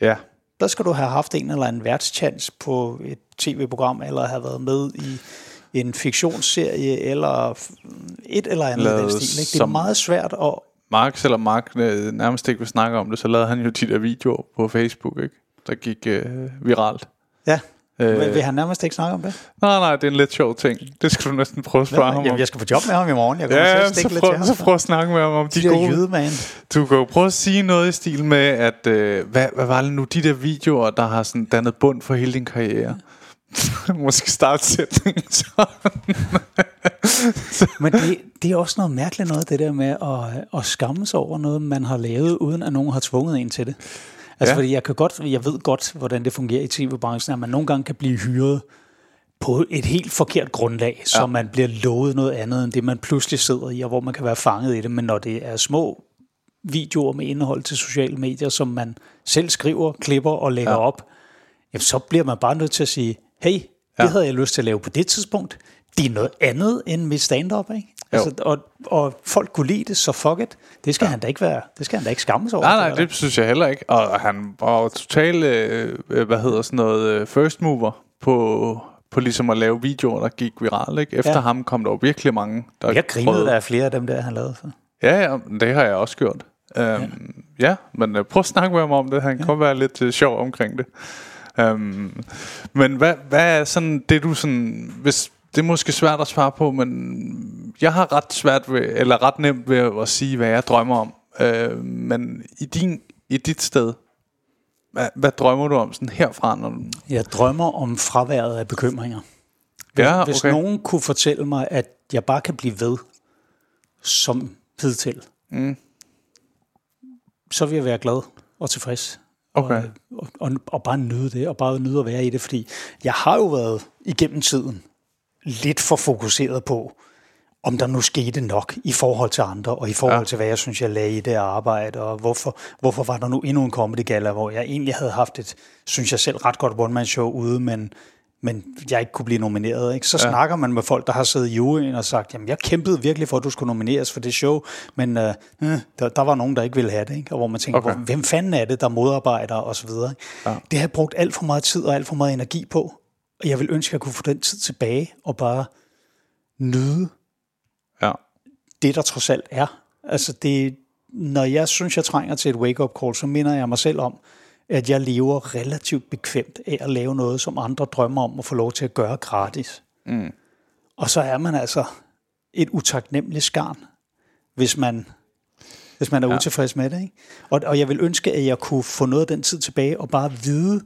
Ja, der skal du have haft en eller anden værtschance på et tv-program, eller have været med i en fiktionsserie, eller et eller andet af den stil. Ikke? Det er meget svært at... Mark, selvom Mark øh, nærmest ikke vil snakke om det, så lavede han jo de der videoer på Facebook, ikke? der gik øh, viralt. Ja, Øh. øh, vil han nærmest ikke snakke om det? Nej, nej, det er en lidt sjov ting. Det skal du næsten prøve at spørge ham om. Jamen, jeg skal på job med ham i morgen. Jeg kommer Ja, til ja, at så stikke lidt prøv, til så ham. prøv at snakke med ham om de De der gode... jydemand. Du kan jo prøve at sige noget i stil med, at øh, hvad, hvad var det nu, de der videoer, der har sådan dannet bund for hele din karriere? Måske starte sætningen sådan. Men det, det er også noget mærkeligt noget, det der med at, at skamme sig over noget, man har lavet, uden at nogen har tvunget en til det. Altså, Ja. ja. fordi jeg, kan godt, jeg ved godt, hvordan det fungerer i tv-branchen, at man nogle gange kan blive hyret på et helt forkert grundlag, ja. så man bliver lovet noget andet, end det man pludselig sidder i, og hvor man kan være fanget i det. Men når det er små videoer med indhold til sociale medier, som man selv skriver, klipper og lægger Ja. ja. op, jamen, så bliver man bare nødt til at sige, hey, det Ja. havde jeg lyst til at lave på det tidspunkt. Det er noget andet end mit stand-up, ikke? Altså, og, og folk kunne lide det, så fuck it. Det skal ja. han da ikke være. Det skal han da ikke skamme sig over. Nej, nej, det synes jeg heller ikke. Og han var jo total, øh, hvad hedder sådan noget, øh, first mover på, på ligesom at lave videoer, der gik viralt. Ikke? Efter ja. ham kom der jo virkelig mange, der Jeg grinede, der er flere af dem der, han lavede. Så. Ja, ja, det har jeg også gjort. Um, ja. ja, men uh, prøv at snakke med ham om det. Han ja. kan være lidt uh, sjov omkring det. Um, men hvad, hvad er sådan det, du sådan... Hvis, det er måske svært at svare på, men jeg har ret svært ved, eller ret nemt ved at sige, hvad jeg drømmer om. Uh, men i, din, i dit sted, hvad, hvad drømmer du om sådan herfra? Når du... Jeg drømmer om fraværet af bekymringer. Hvis, Ja, hvis okay. nogen kunne fortælle mig, at jeg bare kan blive ved som hidtil, Mm. så vil jeg være glad og tilfreds. Okay. Og, og, og bare nyde det, og bare nyde at være i det, fordi jeg har jo været igennem tiden lidt for fokuseret på, om der nu skete nok i forhold til andre, og i forhold Ja. til, hvad jeg synes, jeg lagde i det arbejde, og hvorfor, hvorfor var der nu endnu en comedy gala, hvor jeg egentlig havde haft et, synes jeg selv, ret godt one-man-show ude, men, men jeg ikke kunne blive nomineret. Ikke? Så ja. snakker man med folk, der har siddet i juryen og sagt, jamen jeg kæmpede virkelig for, at du skulle nomineres for det show, men øh, øh, der, der var nogen, der ikke ville have det, ikke? og hvor man tænker, Okay. okay. hvem fanden er det, der modarbejder. Ikke? Ja. Det har jeg brugt alt for meget tid og alt for meget energi på, og jeg vil ønske, at jeg kunne få den tid tilbage og bare nyde Ja. det, der trods alt er. Altså det, når jeg synes, jeg trænger til et wake-up call, så minder jeg mig selv om, at jeg lever relativt bekvemt af at lave noget, som andre drømmer om at få lov til at gøre gratis. Mm. Og så er man altså et utaknemmeligt skarn, hvis man, hvis man er ja. utilfreds med det. Ikke? Og, og jeg vil ønske, at jeg kunne få noget af den tid tilbage og bare vide,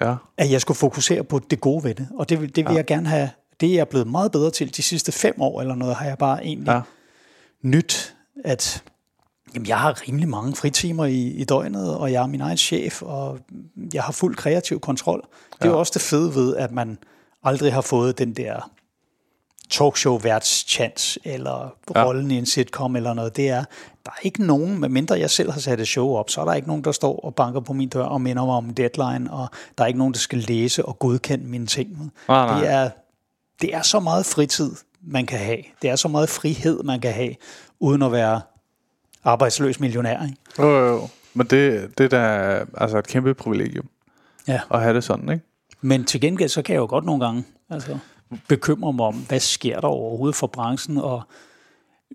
Ja. at jeg skulle fokusere på det gode ved det. Og det, vil- det vil ja. jeg gerne have. Det er jeg blevet meget bedre til de sidste fem år eller noget, har jeg bare egentlig ja. nyt, at jamen, jeg har rimelig mange fritimer i, i døgnet, og jeg er min egen chef, og jeg har fuld kreativ kontrol. Det er jo også det fede ved, at man aldrig har fået den der talkshow chance eller Ja. rollen i en sitcom eller noget. Det er, der er ikke nogen, medmindre jeg selv har sat et show op, så er der ikke nogen, der står og banker på min dør og minder mig om deadline, og der er ikke nogen, der skal læse og godkende mine ting. Nej, nej. Det, er, det er så meget fritid, man kan have. Det er så meget frihed, man kan have, uden at være arbejdsløs millionær. Ikke? Jo, jo, jo. Men det, det er da altså et kæmpe privilegium Ja. at have det sådan, ikke? Men til gengæld, så kan jeg jo godt nogle gange altså, bekymre mig om, hvad sker der overhovedet for branchen, og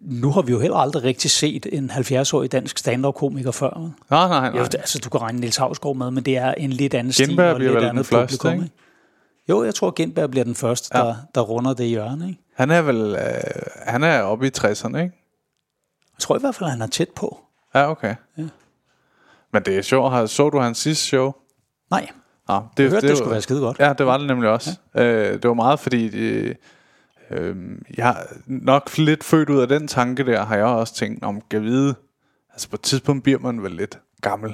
nu har vi jo heller aldrig rigtig set en 70-årig dansk stand-up-komiker før. Nej, nej, nej. Jo, altså, du kan regne Niels Havsgaard med, men det er en lidt anden stil Genberg og bliver lidt vel den andet første, publikum. ikke? Jo, jeg tror, Genberg bliver den første, Ja. der, der runder det hjørne. Ikke? Han er vel, øh, han er oppe i 60'erne, ikke? Jeg tror i hvert fald, han er tæt på. Ja, okay. Ja. Men det er sjovt. Har- Så du hans sidste show? Nej, Ja, jeg hørte, det, var- skulle være skide godt. Ja, det var det nemlig også. Ja. Øh, det var meget, fordi det, øh, jeg har nok lidt født ud af den tanke der, har jeg også tænkt, om kan vide, altså på et tidspunkt bliver man vel lidt gammel.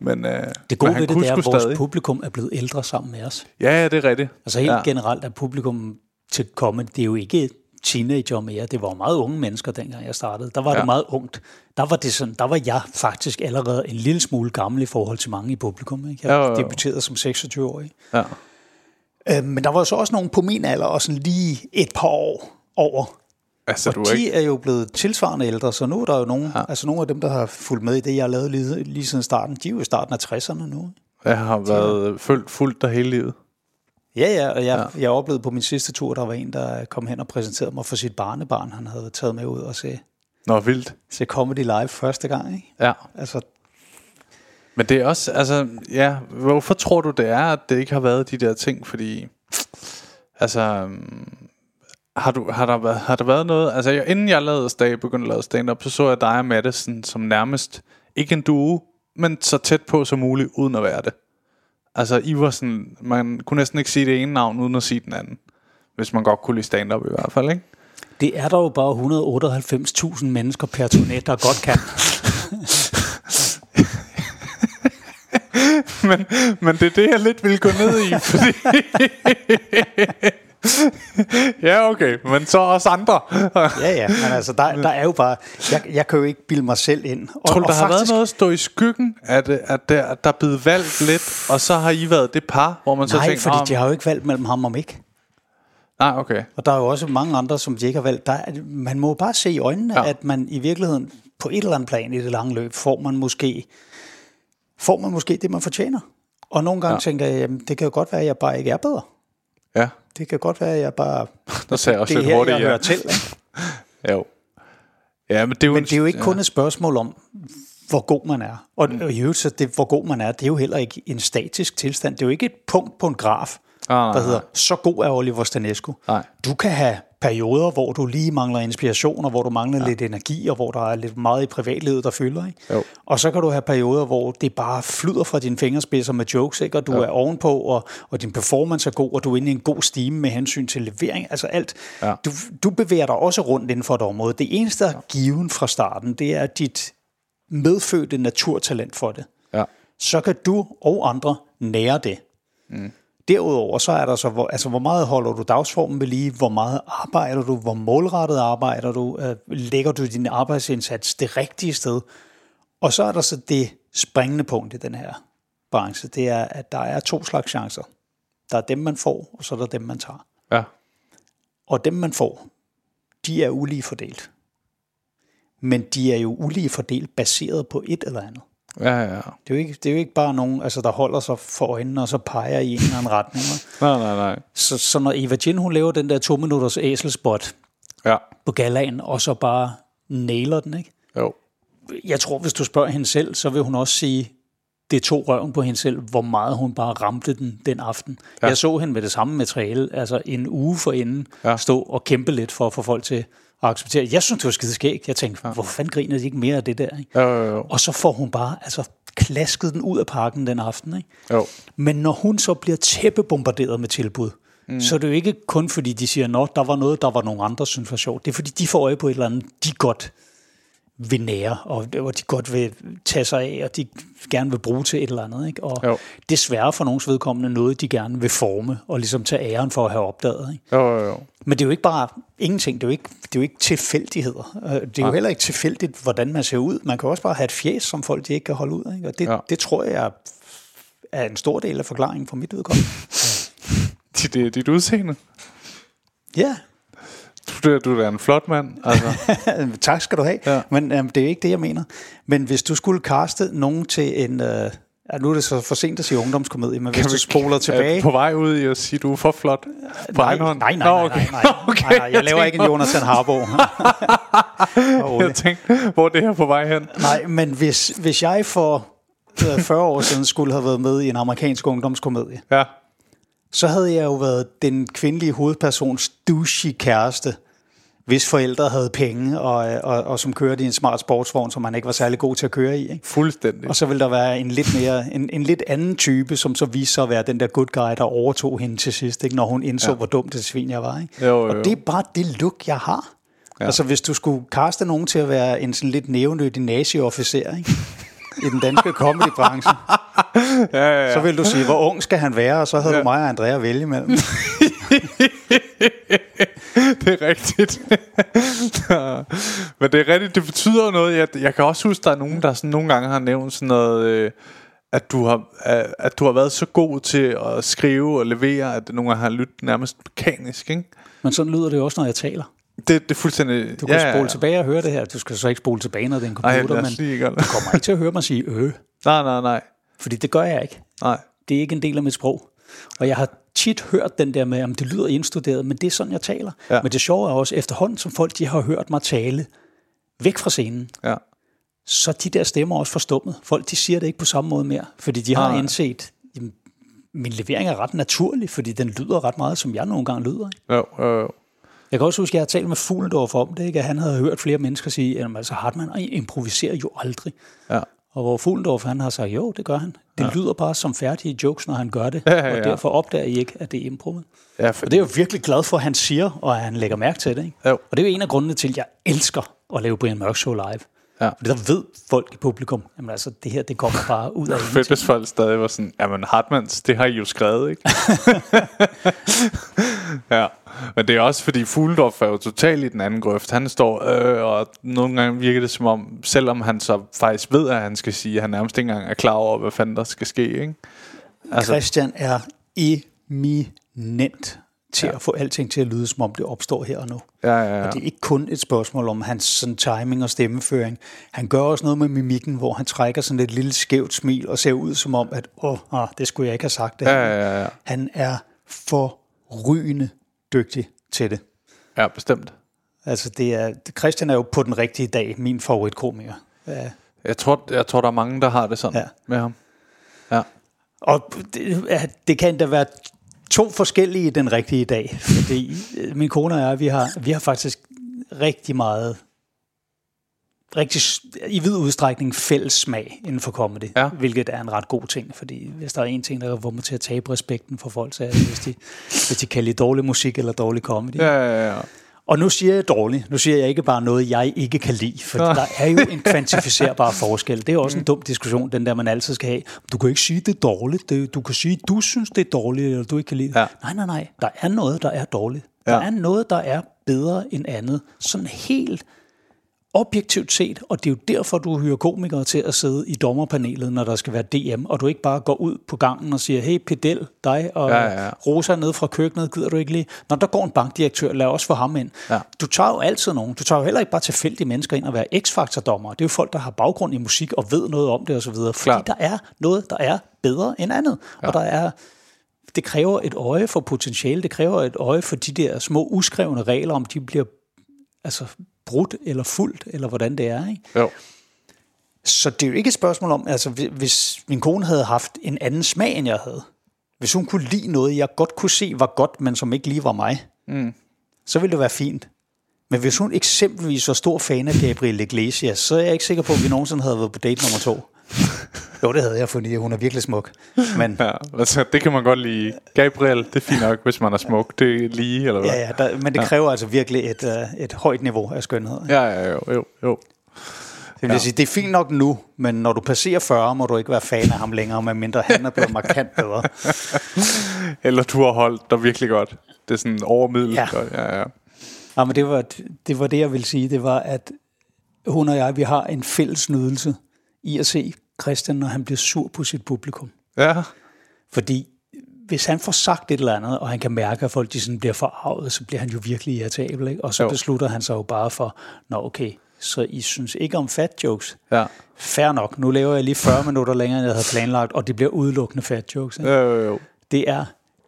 Men, øh, Det gode men ved det, det er, at vores stadig. publikum er blevet ældre sammen med os. Ja, ja, det er rigtigt. Altså helt ja. ja. generelt er publikum til comedy, det er jo ikke teenager mere. Det var jo meget unge mennesker, dengang jeg startede. Der var ja. Ja. det meget ungt. Der var, det sådan, der var jeg faktisk allerede en lille smule gammel i forhold til mange i publikum. Ikke? Jeg Jo, jo, jo. debuterede som 26-årig. Ja. Øh, men der var så også nogen på min alder, og sådan lige et par år over. Altså, du og er de ikke... er jo blevet tilsvarende ældre, så nu er der jo nogen, ja. altså nogle af dem, der har fulgt med i det, jeg har lavet lige, lige siden starten, de er jo i starten af 60'erne nu. Jeg har været fuldt, fuldt der hele livet. Ja, ja, og jeg, ja. jeg oplevede på min sidste tur, der var en, der kom hen og præsenterede mig for sit barnebarn, han havde taget med ud og se, Nå, vildt. se Comedy Live første gang. Ikke? Ja. Altså, Men det er også, altså, ja, hvorfor tror du det er, at det ikke har været de der ting? Fordi, altså, har, du, har, der, været, har der været noget, altså jeg, inden jeg lavede stand, begyndte at lave stand-up, så så jeg dig og Madison som nærmest, ikke en duo, men så tæt på som muligt, uden at være det. Altså, I var sådan, man kunne næsten ikke sige det ene navn, uden at sige den anden. Hvis man godt kunne lide stand-up i hvert fald, ikke? det er der jo bare 198.000 mennesker per turné, der godt kan. men, men det er det, jeg lidt vil gå ned i, fordi... ja, okay, men så også andre. ja, ja, men altså, der, der er jo bare, jeg, jeg kan jo ikke bilde mig selv ind. Og, Tror du, og der har været faktisk- noget at stå i skyggen, at, at, der, der er blevet valgt lidt, og så har I været det par, hvor man så Nej, tænker, fordi "Nå, de har jo ikke valgt mellem ham og mig. Nej, okay. Og der er jo også mange andre, som de ikke har valgt. Der er, man må bare se i øjnene, Ja. at man i virkeligheden på et eller andet plan i det lange løb, får man måske, får man måske det, man fortjener. Og nogle gange ja. tænker jeg, jamen, det kan jo godt være, at jeg bare ikke er bedre. Ja, Det kan godt være, at jeg bare... der sagde jeg også det lidt her, hurtigt, jeg ja. hører til. Ikke? Jo. Ja, men det er jo, Men en- det er jo ikke ja. kun et spørgsmål om, hvor god man er. Og, og i øvrigt, så det, hvor god man er, det er jo heller ikke en statisk tilstand. Det er jo ikke et punkt på en graf, Ah, nej, der hedder, nej. så god er Oliver Stanescu. Nej. Du kan have perioder, hvor du lige mangler inspiration, og hvor du mangler ja. lidt energi, og hvor der er lidt meget i privatlivet, der fylder. Ikke? Jo. Og så kan du have perioder, hvor det bare flyder fra dine fingerspidser med jokes, ikke? og du Jo. er ovenpå, og, og din performance er god, og du er inde i en god stime med hensyn til levering. Altså alt. Ja. Du, du bevæger dig også rundt inden for et område. Det eneste, der er given fra starten, det er dit medfødte naturtalent for det. Ja. Så kan du og andre nære det. Mm. Derudover så er der så, hvor, altså, hvor meget holder du dagsformen ved lige, hvor meget arbejder du, hvor målrettet arbejder du, øh, lægger du din arbejdsindsats det rigtige sted. Og så er der så det springende punkt i den her branche, det er, at der er to slags chancer. Der er dem, man får, og så er der dem, man tager. Ja. Og dem, man får, de er ulige fordelt. Men de er jo ulige fordelt baseret på et eller andet. Ja, ja. Det er jo ikke, det er jo ikke bare nogen, altså, der holder sig for øjnene og så peger i en eller anden retning. Nej, nej, nej. Så, så når Eva Jin, hun laver den der to minutters æselspot Ja. på galaen, og så bare nailer den, ikke? Jo. Jeg tror, hvis du spørger hende selv, så vil hun også sige, det tog røven på hende selv, hvor meget hun bare ramte den den aften. Ja. Jeg så hende med det samme materiale, altså en uge forinden, ja. stå og kæmpe lidt for at få folk til at acceptere. Jeg synes, det var skide skægt. Jeg tænkte, hvorfor fanden griner de ikke mere af det der? Ikke? Jo, jo, jo. Og så får hun bare altså, klasket den ud af parken den aften. Ikke? jo. Men når hun så bliver tæppebombarderet med tilbud, mm. så er det jo ikke kun fordi, de siger, at der var noget, der var nogle andre, synes var sjovt. Det er fordi, de får øje på et eller andet, de godt vil nære, og og de godt vil tage sig af, og de gerne vil bruge til et eller andet. Ikke? Og Jo. desværre for nogens vedkommende noget, de gerne vil forme, og ligesom tage æren for at have opdaget. Ikke? Jo, jo, jo. Men det er jo ikke bare ingenting, det er jo ikke, det er jo ikke tilfældigheder. Øh, Det er jo heller ikke tilfældigt, hvordan man ser ud. Man kan også bare have et fjes, som folk de ikke kan holde ud. Ikke? Og det, Ja. ja. det tror jeg er en stor del af forklaringen for mit udkommende. Dit, dit, dit udseende. Ja, Du, du, er en flot mand. Altså. tak skal du have. Ja. Men øhm, det er ikke det, jeg mener. Men hvis du skulle kaste nogen til en... Øh, ja, nu er det så for sent at sige ungdomskomedie, men hvis du spoler tilbage... På vej ud i at sige, du er for flot på nej, egen hånd? nej, nej, Nå, nej, okay. nej, nej, okay. nej, nej, jeg laver ikke en Jonathan Harbo. Jeg tænkte, hvor er det her på vej hen? Nej, men hvis, hvis jeg for øh, 40 år siden skulle have været med i en amerikansk ungdomskomedie, Ja. så havde jeg jo været den kvindelige hovedpersons douchey kæreste, hvis forældre havde penge, og, og, og som kørte i en smart sportsvogn, som man ikke var særlig god til at køre i. Ikke? Fuldstændig. Og så ville der være en lidt, mere, en, en lidt anden type, som så viste sig at være den der good guy, der overtog hende til sidst, ikke? når hun indså, ja. hvor dumt det svin jeg var. Ikke? Jo, jo, jo. Og det er bare det look, jeg har. Ja. Altså hvis du skulle kaste nogen til at være en sådan lidt nævnyttig nazi-officer, ikke? i den danske comedybranche, ja, ja, ja. så vil du sige, hvor ung skal han være, og så havde ja. du mig og Andrea at vælge imellem. det er rigtigt. Men det er rigtigt, det betyder noget. Jeg, jeg kan også huske, der er nogen, der sådan nogle gange har nævnt sådan noget, øh, at, du har, at, at du har været så god til at skrive og levere, at nogle gange har lyttet nærmest mekanisk, ikke? Men sådan lyder det også, når jeg taler. Det, det er fuldstændig... Du kan ja, spole tilbage og høre det her. Du skal så ikke spole tilbage, når det er en Ej, computer, lad men du kommer ikke til at høre mig sige øh. Nej, nej, nej. Fordi det gør jeg ikke. Nej. Det er ikke en del af mit sprog. Og jeg har tit hørt den der med, at det lyder indstuderet, men det er sådan, jeg taler. Ja. Ja. Men det sjove er også, efterhånden som folk de har hørt mig tale væk fra scenen, Ja. så de der stemmer også forstummet. Folk de siger det ikke på samme måde mere, fordi de har Nej. indset, jamen, min levering er ret naturlig, fordi den lyder ret meget, som jeg nogle gange lyder. Ikke? Jo, jo, jo. Jeg kan også huske, at jeg har talt med Fuglendorf om det, ikke? at han havde hørt flere mennesker sige, at altså, Hartmann improviserer jo aldrig. Ja. Og hvor Fuglendorf han har sagt, jo, det gør han. Det ja. lyder bare som færdige jokes, når han gør det. Ja, ja, ja. Og derfor opdager I ikke, at det er improvet. Ja, Og for det er jeg jo virkelig glad for, at han siger, og at han lægger mærke til det. Ikke? Jo. Og det er jo en af grundene til, at jeg elsker at lave Brian Mørk Show live. Ja. Fordi der ved folk i publikum, jamen altså, det her, det kommer bare ud af Fedt, ingenting. hvis folk stadig var sådan, jamen Hartmanns, det har I jo skrevet, ikke? ja, men det er også fordi Fuglendorf er jo totalt i den anden grøft. Han står, øh, og nogle gange virker det som om, selvom han så faktisk ved, at han skal sige, at han nærmest ikke engang er klar over, hvad fanden der skal ske, ikke? Altså, Christian er eminent til ja. at få alting til at lyde, som om det opstår her og nu. Ja, ja, ja. Og det er ikke kun et spørgsmål om hans sådan, timing og stemmeføring. Han gør også noget med mimikken, hvor han trækker sådan et lille skævt smil og ser ud som om, at åh, ah, det skulle jeg ikke have sagt. Det Ja, her." ja, ja, ja. Han er forrygende dygtig til det. ja bestemt. Altså, det er, Christian er jo på den rigtige dag min favoritkomiker. Ja. Jeg tror, jeg tror, der er mange, der har det sådan Ja. med ham. Ja. Og det, ja, det kan da være to forskellige den rigtige dag. Fordi øh, min kone og jeg, vi har, vi har faktisk rigtig meget, rigtig, i vid udstrækning fælles smag inden for comedy. Ja. Hvilket er en ret god ting, fordi hvis der er en ting, der får mig til at tabe respekten for folk, så er det, hvis de, hvis de kan lide dårlig musik eller dårlig comedy. Ja, ja, ja. Og nu siger jeg dårligt. Nu siger jeg ikke bare noget, jeg ikke kan lide. For der er jo en kvantificerbar forskel. Det er også en dum diskussion, den der, man altid skal have. Du kan ikke sige, det er dårligt. Det- Du kan sige, du synes, det er dårligt, eller du ikke kan lide. Ja. Nej, nej, nej. Der er noget, der er dårligt. Der Ja. er noget, der er bedre end andet. Sådan helt objektivt set, og det er jo derfor, du hyrer komikere til at sidde i dommerpanelet, når der skal være DM, og du ikke bare går ud på gangen og siger, hey Pedel, dig og Ja, ja, ja. Rosa nede fra køkkenet, gider du ikke lige? Når der går en bankdirektør, lad os få ham ind. Ja. Du tager jo altid nogen. Du tager jo heller ikke bare tilfældige mennesker ind og være x-faktor-dommer. Det er jo folk, der har baggrund i musik og ved noget om det osv. Fordi Klart. der er noget, der er bedre end andet. Ja. Og der er det kræver et øje for potentiale. Det kræver et øje for de der små uskrevne regler, om de bliver altså, brudt eller fuldt, eller hvordan det er. Ikke? Jo. Så det er jo ikke et spørgsmål om, altså hvi- hvis min kone havde haft en anden smag, end jeg havde, hvis hun kunne lide noget, jeg godt kunne se var godt, men som ikke lige var mig, mm. så ville det være fint. Men hvis hun eksempelvis var stor fan af Gabriel Iglesias, så er jeg ikke sikker på, at vi nogensinde havde været på date nummer to. Jo, det havde jeg, fordi hun er virkelig smuk. Men Ja, altså, det kan man godt lide. Gabriel, det er fint nok, hvis man er smuk. Det er lige, eller hvad? ja, ja, der, men det kræver altså virkelig et, uh, et højt niveau af skønhed. ja, ja jo, jo, jo. Det vil ja. sige, det er fint nok nu, men når du passerer 40, må du ikke være fan af ham længere, medmindre han er blevet markant bedre. Eller du har holdt dig virkelig godt. Det er sådan overmiddel Ja. godt. Ja, ja. Ja, men det var, det var det, jeg ville sige. Det var, at hun og jeg, vi har en fælles nydelse i at se Christian, når han bliver sur på sit publikum. ja. Fordi hvis han får sagt et eller andet, og han kan mærke, at folk de sådan bliver forarvet, så bliver han jo virkelig irritabel. Ikke? Og så Jo. beslutter han sig jo bare for, nå okay, så I synes ikke om fat jokes. Ja. Fair nok, nu laver jeg lige 40 minutter længere, end jeg havde planlagt, og det bliver udelukkende fat jokes. Ikke? Jo, jo, jo. Det er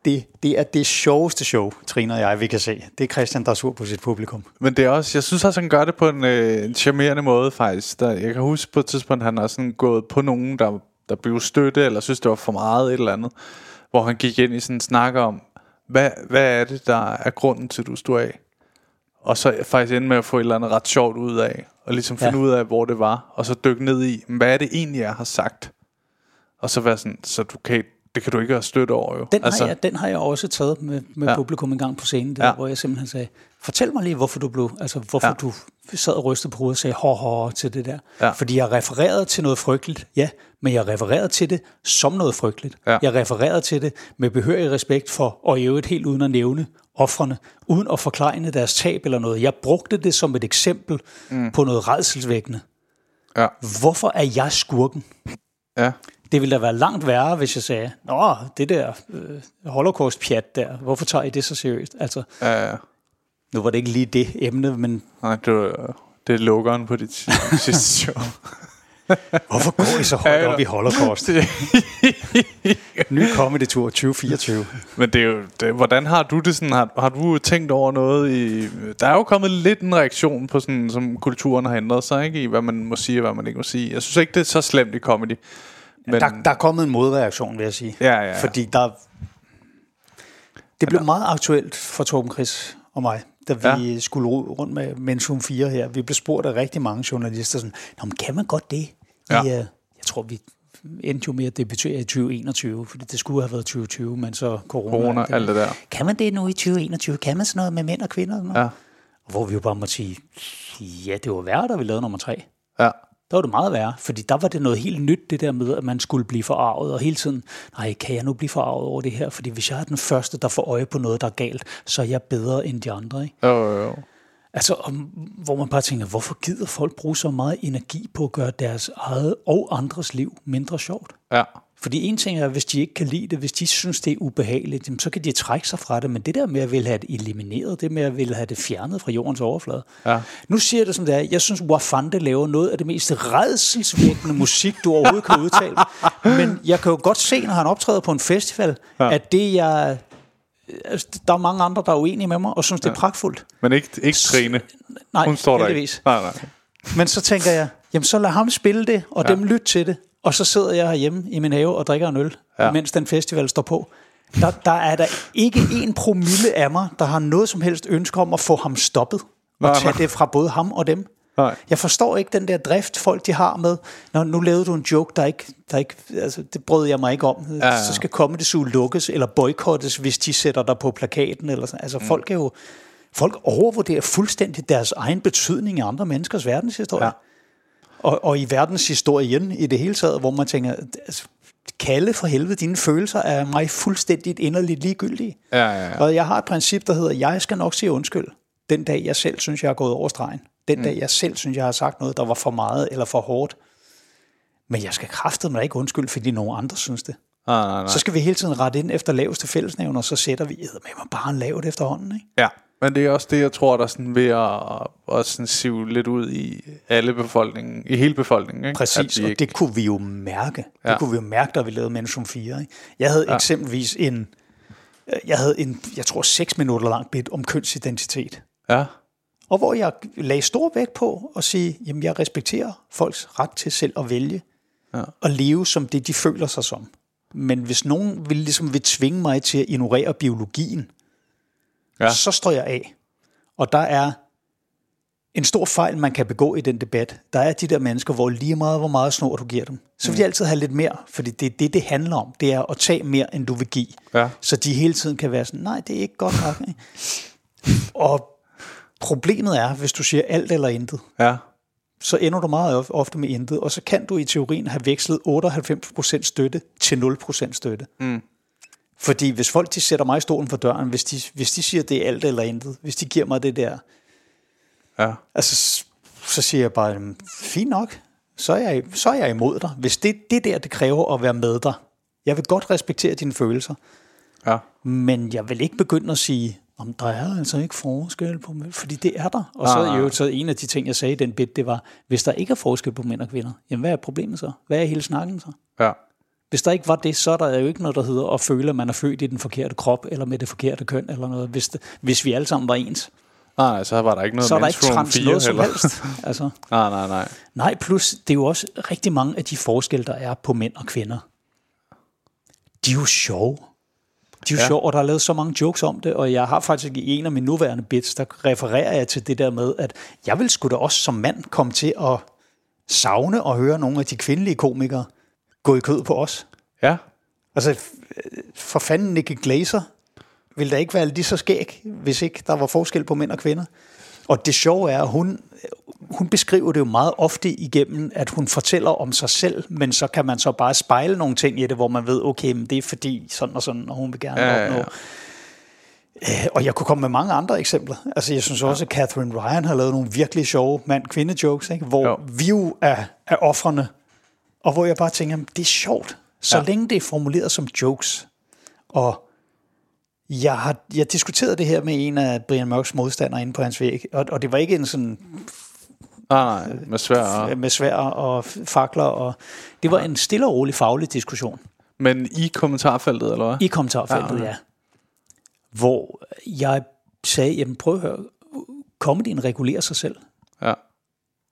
det, det er det sjoveste show, Trine og jeg, vi kan se. Det er Christian, der er sur på sit publikum. Men det er også, jeg synes også, han gør det på en, øh, en charmerende måde faktisk. Der, jeg kan huske på et tidspunkt, han har sådan gået på nogen, der, der blev støtte, eller synes, det var for meget et eller andet. Hvor han gik ind i sådan en snak om, hvad, hvad er det, der er grunden til, at du står af? Og så faktisk ende med at få et eller andet ret sjovt ud af. Og ligesom finde Ja. ud af, hvor det var. Og så dykke ned i, hvad er det egentlig, jeg har sagt? Og så være sådan, så du kan, det kan du ikke have støtte over jo. Den, altså, har, jeg, den har jeg også taget med, med Ja. publikum en gang på scenen, der, Ja. hvor jeg simpelthen sagde, fortæl mig lige, hvorfor du blev, altså hvorfor Ja. du sad og rystede på hovedet og sagde hår, hår til det der. Ja. Fordi jeg refererede til noget frygteligt, ja, men jeg refererede til det som noget frygteligt. Ja. Jeg refererede til det med behørig respekt for, og i øvrigt helt uden at nævne offrene, uden at forklejne deres tab eller noget. Jeg brugte det som et eksempel mm. på noget redselsvækkende. Ja. Hvorfor er jeg skurken? Ja. Det ville da være langt værre, hvis jeg sagde, Nå, det der øh, holocaust-pjat der, hvorfor tager I det så seriøst? Altså, Ja, ja. nu var det ikke lige det emne, men Nej, det, var, det er lukkeren på dit sidste show. hvorfor går I så højt op i holocaust? Ny comedy-tur 2024. Men det er jo, det, hvordan har du det sådan, har, har du tænkt over noget i, der er jo kommet lidt en reaktion på sådan, som kulturen har ændret sig, ikke, i hvad man må sige og hvad man ikke må sige. Jeg synes ikke, det er så slemt i comedy. Men, Der, der er kommet en modreaktion, vil jeg sige. Ja, ja, ja. Fordi der... Det blev meget aktuelt for Torben Chris og mig, da vi ja. skulle rundt med Mention 4 her. Vi blev spurgt af rigtig mange journalister sådan, Nå, men kan man godt det? Ja. I, uh, jeg tror, vi endte jo med at debutere i 2021, fordi det skulle have været 2020, men så corona. Corona, og alt det der. Kan man det nu i 2021? Kan man sådan noget med mænd og kvinder? og sådan noget? Ja. Hvor vi jo bare måtte sige, ja, det var værre, da vi lavede nummer tre. Ja. Der var det meget værre, fordi der var det noget helt nyt, det der med, at man skulle blive forarvet, og hele tiden, nej, kan jeg nu blive forarvet over det her? Fordi hvis jeg er den første, der får øje på noget, der er galt, så er jeg bedre end de andre. Ikke? Jo, jo, jo. Altså, om, hvor man bare tænker, hvorfor gider folk bruge så meget energi på at gøre deres eget og andres liv mindre sjovt? Ja. Fordi en ting er, hvis de ikke kan lide det, hvis de synes, det er ubehageligt, så kan de trække sig fra det. Men det der med at ville have det elimineret, det med at ville have det fjernet fra jordens overflade. Ja. Nu siger jeg det som det er. Jeg synes, Wafande laver noget af det mest redselsvækkende musik, du overhovedet kan udtale. Men jeg kan jo godt se, når han optræder på en festival, ja. at det jeg... Altså, der er mange andre, der er uenige med mig, og synes, det er pragtfuldt. Men ikke, ikke Trine. Nej, Hun står der ikke. heldigvis. Nej, nej. Men så tænker jeg, jamen så lad ham spille det, og ja. dem lytte til det. Og så sidder jeg herhjemme i min have og drikker en øl, Ja. mens den festival står på. Der, der er der ikke en promille af mig, der har noget som helst ønske om at få ham stoppet. Og tage det fra både ham og dem. Nej. Jeg forstår ikke den der drift, folk de har med, når nu lavede du en joke, der ikke, der ikke altså, det brød jeg mig ikke om. Ja, ja. Så skal Comedy Zoo lukkes, eller boykottes, hvis de sætter dig på plakaten. Eller sådan. Altså, mm. folk er jo, folk overvurderer fuldstændig deres egen betydning i andre menneskers verdenshistorie. Ja. Og, og i verdenshistorien i det hele taget, hvor man tænker, altså, kalde for helvede, dine følelser er mig fuldstændigt inderligt ligegyldige. Ja, ja, ja. Og jeg har et princip, der hedder, jeg skal nok sige undskyld, den dag jeg selv synes, jeg har gået over stregen. Den dag jeg selv synes, jeg har sagt noget, der var for meget eller for hårdt. Men jeg skal kraftedeme mig ikke undskylde, fordi nogen andre synes det. Nej, nej, nej. Så skal vi hele tiden rette ind efter laveste fællesnævn, og så sætter vi med mig bare en lavt efterhånden. Ikke? Ja, men det er også det, jeg tror, der er sådan ved at, at sådan sive lidt ud i alle befolkningen, i hele befolkningen. Ikke? Præcis, vi og ikke- det kunne vi jo mærke. Det Ja. kunne vi jo mærke, da vi lavede Mention 4. Ikke? Jeg havde Ja. eksempelvis en, jeg havde en, jeg tror, 6 minutter lang bit om kønsidentitet. Ja, Og hvor jeg lagde stor vægt på at sige, jamen jeg respekterer folks ret til selv at vælge Ja. og leve som det, de føler sig som. Men hvis nogen vil, ligesom vil tvinge mig til at ignorere biologien, Ja. så står jeg af. Og der er en stor fejl, man kan begå i den debat. Der er de der mennesker, hvor lige meget, hvor meget snor du giver dem, så vil de altid have lidt mere, fordi det er det, det handler om. Det er at tage mere, end du vil give. Ja. Så de hele tiden kan være sådan, nej, det er ikke godt nok. Og problemet er, hvis du siger alt eller intet, ja, så ender du meget of- ofte med intet, og så kan du i teorien have vekslet 98% støtte til 0% støtte. Mm. Fordi hvis folk de sætter mig i stolen for døren, hvis de, hvis de siger, det er alt eller intet, hvis de giver mig det der, ja, altså, så siger jeg bare, "Jamen, fint nok, så er, jeg, så er jeg imod dig. Hvis det, det der, det kræver at være med dig. Jeg vil godt respektere dine følelser, ja. men jeg vil ikke begynde at sige, om der er altså ikke forskel på mænd, fordi det er der. Og Nej, så, nej. jo, så en af de ting, jeg sagde i den bit, det var, hvis der ikke er forskel på mænd og kvinder, jamen hvad er problemet så? Hvad er hele snakken så? ja. Hvis der ikke var det, så er der jo ikke noget, der hedder at føle, at man er født i den forkerte krop, eller med det forkerte køn, eller noget. Hvis, det, hvis vi alle sammen var ens, Nej, så var der ikke noget så er der ikke trans 4 noget som heller. helst. Altså, Nej, nej, nej. nej, plus det er jo også rigtig mange af de forskelle, der er på mænd og kvinder. De er jo sjove. De er jo ja. sjove, og der er lavet så mange jokes om det, og jeg har faktisk i en af mine nuværende bits, der refererer jeg til det der med, at jeg vil sgu da også som mand komme til at savne og høre nogle af de kvindelige komikere gå i kød på os. Ja, Altså, for fanden Nicky Glaser ville da ikke være lige så skæg, hvis ikke der var forskel på mænd og kvinder. Og det sjove er, at hun, hun beskriver det jo meget ofte igennem, at hun fortæller om sig selv, men så kan man så bare spejle nogle ting i det, hvor man ved, okay, men det er fordi sådan og sådan, og hun vil gerne Ja, ja, opnå. ja. Øh, Og jeg kunne komme med mange andre eksempler. Altså, jeg synes også, at Catherine Ryan har lavet nogle virkelig sjove mand-kvinde-jokes, ikke? hvor jo. vi jo er, er offrene, og hvor jeg bare tænker, "Jamen, det er sjovt, så Ja. ja. længe det er formuleret som jokes. Og jeg har jeg diskuterede det her med en af Brian Mørks modstandere inde på hans væg, og, og det var ikke en sådan nej, nej. Med svær. med svær og fakler, og det var en stille og rolig faglig diskussion. Men i kommentarfeltet, eller hvad? I kommentarfeltet, Ja, ja. okay. ja. Hvor jeg sagde, jamen prøv at høre, comedyen regulerer sig selv. Ja.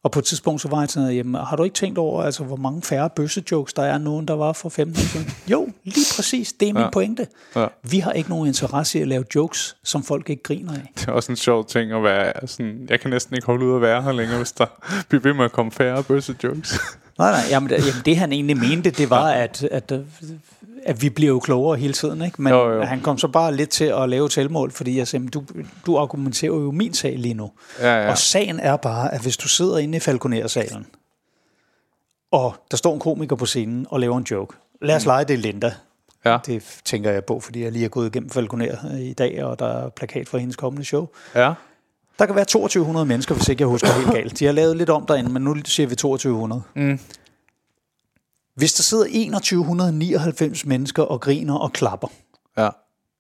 Og på et tidspunkt så var jeg sådan, jamen, har du ikke tænkt over, altså, hvor mange færre bøssejokes der er nu, end der var for 15 år siden? Jo, lige præcis. Det er min Ja. pointe. Ja. Vi har ikke nogen interesse i at lave jokes, som folk ikke griner af. Det er også en sjov ting at være sådan, jeg kan næsten ikke holde ud at være her længere, hvis der bliver ved med at komme færre bøsse jokes. Nej, nej, jamen, det- jamen det han egentlig mente, det var, at, at, øh, at vi bliver jo klogere hele tiden, ikke? Men Jo, jo. han kom så bare lidt til at lave tilmål, fordi jeg sagde, "Men du, du argumenterer jo min sag lige nu. Ja, ja. Og sagen er bare, at hvis du sidder inde i Falconer-salen, og der står en komiker på scenen og laver en joke. Lad os lege, det er Linda. Ja. Det tænker jeg på, fordi jeg lige er gået igennem Falconer øh, i dag, og der er plakat for hendes kommende show. Ja. Der kan være 2200 mennesker, hvis ikke jeg husker helt galt. De har lavet lidt om derinde, men nu siger vi 2200. Mm. Hvis der sidder 2199 mennesker og griner og klapper, Ja.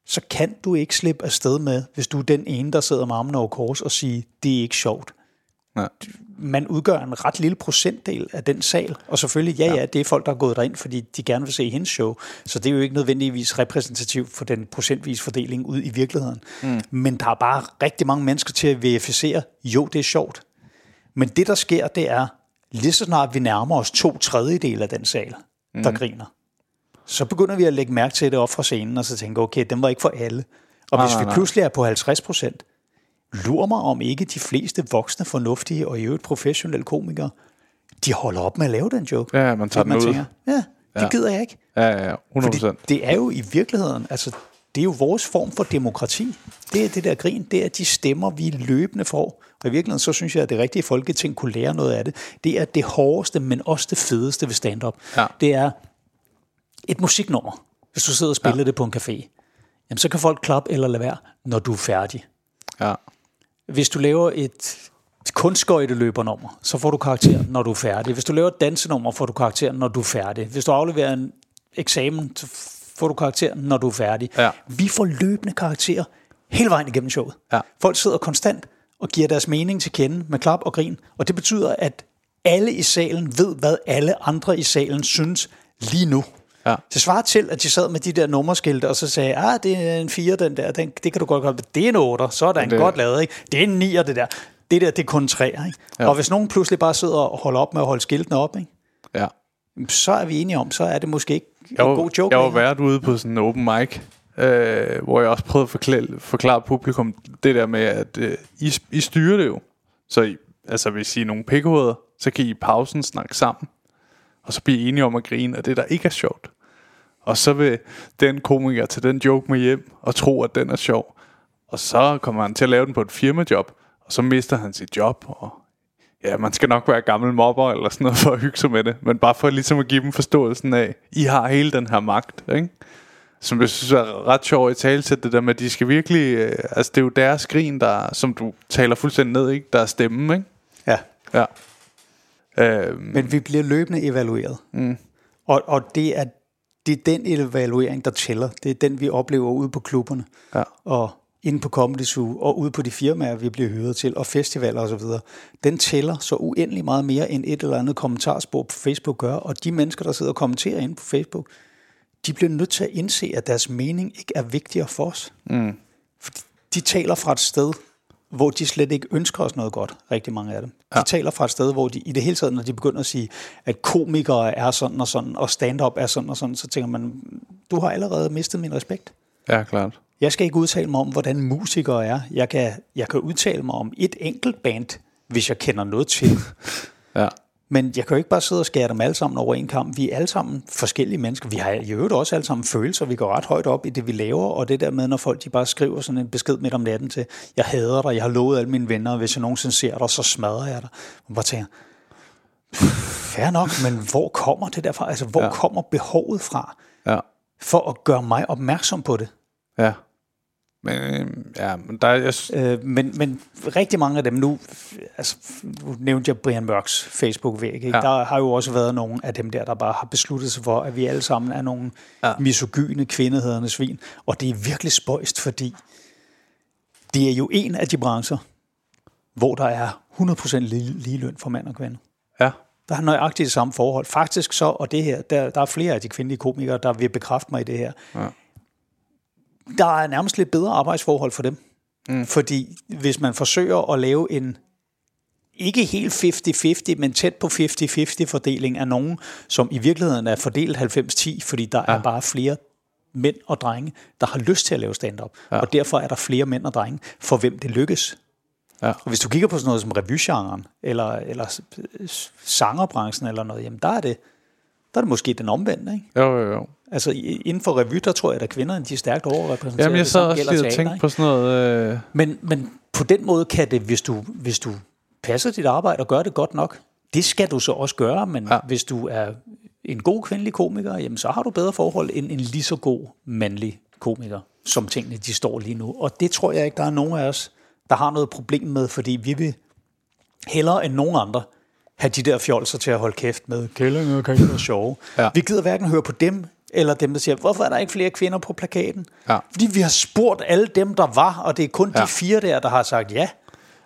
så kan du ikke slippe afsted med, hvis du er den ene, der sidder med armen over kors og siger, det er ikke sjovt. Ja. Man udgør en ret lille procentdel af den sal, og selvfølgelig, ja, ja, det er folk, der er gået derind, fordi de gerne vil se hendes show, så det er jo ikke nødvendigvis repræsentativt for den procentvis fordeling ud i virkeligheden. Mm. Men der er bare rigtig mange mennesker til at verificere, jo, det er sjovt. Men det, der sker, det er, lige så snart vi nærmer os to tredjedel af den sal, der griner, så begynder vi at lægge mærke til det op fra scenen, og så tænke, okay, den var ikke for alle. Og Nej, hvis nej, vi pludselig er på 50 procent, lurer mig om ikke de fleste voksne, fornuftige og i øvrigt professionelle komikere, de holder op med at lave den joke. Ja, man tager Fordi man den ud. tænker, ja, det ja. gider jeg ikke. Ja, ja, ja. 100 Fordi det er jo i virkeligheden, altså det er jo vores form for demokrati. Det er det der grin, det er de stemmer, vi løbende får. Og i virkeligheden, så synes jeg, at det rigtige folketing kunne lære noget af det. Det er det hårdeste, men også det fedeste ved stand-up. Ja. Det er et musiknummer. Hvis du sidder og spiller ja. det på en café, jamen, så kan folk klappe eller lade være, når du er færdig. Ja. Hvis du laver et kunstskøjteløbernummer, så får du karakter, når du er færdig. Hvis du laver et dansenummer, får du karakter, når du er færdig. Hvis du afleverer en eksamen, så får du karakter, når du er færdig. Ja. Vi får løbende karakterer hele vejen igennem showet. Ja. Folk sidder konstant og giver deres mening til kende med klap og grin, og det betyder, at alle i salen ved, hvad alle andre i salen synes lige nu. Ja. Det svarer til, at de sad med de der nummerskilte, og så sagde, ah, det er en 4, den der, den, det kan du godt gøre. Det er en 8, så er der en det- godt lavet, ikke? Det er en 9, det der. Det der, det er kun 3, ikke? Ja. Og hvis nogen pludselig bare sidder og holder op med at holde skiltene op, ikke? ja. så er vi enige om, så er det måske ikke Jeg en var, god joke jeg var været ude på sådan en open mic, øh, hvor jeg også prøvede at forklare, forklare publikum det der med, at øh, I, I styrer det jo. Så I, altså, hvis I er nogle pikhoveder, så kan I i pausen snakke sammen, og så blive enige om at grine af det, der ikke er sjovt. Og så vil den komiker tage den joke med hjem og tro, at den er sjov. Og så kommer han til at lave den på et firmajob, og så mister han sit job, og Ja, man skal nok være gammel mobber eller sådan noget for at hygge sig med det. Men bare for ligesom at give dem forståelsen af, I har hele den her magt, ikke? Som jeg synes er ret sjovt i tale til det der med, at de skal virkelig... Øh, altså, det er jo deres skrin, der, som du taler fuldstændig ned, ikke? Der er stemmen, ikke? Ja, Ja. Øhm, men vi bliver løbende evalueret. Mm. Og, og det, er, det er den evaluering, der tæller. Det er den, vi oplever ude på klubberne. Ja. Og inde på Comedy Zoo, og ude på de firmaer, vi bliver hyret til, og festivaler osv. Den tæller så uendelig meget mere, end et eller andet kommentarspor på Facebook gør. Og de mennesker, der sidder og kommenterer inde på Facebook, de bliver nødt til at indse, at deres mening ikke er vigtigere for os. Mm. Fordi de taler fra et sted, hvor de slet ikke ønsker os noget godt, rigtig mange af dem. De Ja. taler fra et sted, hvor de i det hele taget, når de begynder at sige, at komikere er sådan og sådan, og stand-up er sådan og sådan, så tænker man, du har allerede mistet min respekt. ja, klart. Jeg skal ikke udtale mig om, hvordan musikere er. Jeg kan, jeg kan udtale mig om et enkelt band, hvis jeg kender noget til. Ja. Men jeg kan jo ikke bare sidde og skære dem alle sammen over en kamp. Vi er alle sammen forskellige mennesker. Vi har i øvrigt også alle sammen følelser. Vi går ret højt op i det, vi laver. Og det der med, når folk de bare skriver sådan en besked midt om natten til, jeg hader dig, jeg har lovet alle mine venner, og hvis jeg nogensinde ser dig, så smadrer jeg dig. Man bare tænker, fair nok, men hvor kommer det derfra? Altså, hvor Ja. kommer behovet fra Ja. for at gøre mig opmærksom på det? Ja. Men, øh, ja, men der, er- jeg Øh, men, men rigtig mange af dem nu, altså nu nævnte jeg Brian Mørks Facebook-væg, ikke? Ja. Der har jo også været nogle af dem der, der bare har besluttet sig for, at vi alle sammen er nogle Ja. misogyne, kvindehederne svin, og det er virkelig spøjst, fordi det er jo en af de brancher, hvor der er 100% lige, ligeløn for mand og kvinde. ja. Der er nøjagtigt det samme forhold. Faktisk så, og det her, der, der er flere af de kvindelige komikere, der vil bekræfte mig i det her. Ja. Der er nærmest lidt bedre arbejdsforhold for dem. Mm. Fordi hvis man forsøger at lave en ikke helt 50-50, men tæt på 50-50 fordeling af nogen, som i virkeligheden er fordelt 90-10, fordi der ja. er bare flere mænd og drenge, der har lyst til at lave stand-up. Ja. Og derfor er der flere mænd og drenge, for hvem det lykkes. Ja. Og hvis du kigger på sådan noget som revygenren, eller, eller sangerbranchen eller noget, jamen der er det, der er det måske den omvendte, ikke? Jo, jo, jo. Altså inden for revy, der tror jeg, at kvinderne de er stærkt overrepræsenteret. Jamen, jeg sad også lige og tænkte på sådan noget... Øh, Men, men på den måde kan det, hvis du, hvis du passer dit arbejde og gør det godt nok, det skal du så også gøre, men ja. hvis du er en god kvindelig komiker, jamen så har du bedre forhold end en lige så god mandlig komiker, som tingene de står lige nu. Og det tror jeg ikke, der er nogen af os, der har noget problem med, fordi vi vil hellere end nogen andre have de der fjolser til at holde kæft med. Kællinger kan ikke være sjove. Ja. Vi gider hverken høre på dem, eller dem, der siger, hvorfor er der ikke flere kvinder på plakaten? Ja. Fordi vi har spurgt alle dem, der var, og det er kun ja. Ja. de fire der, der har sagt ja.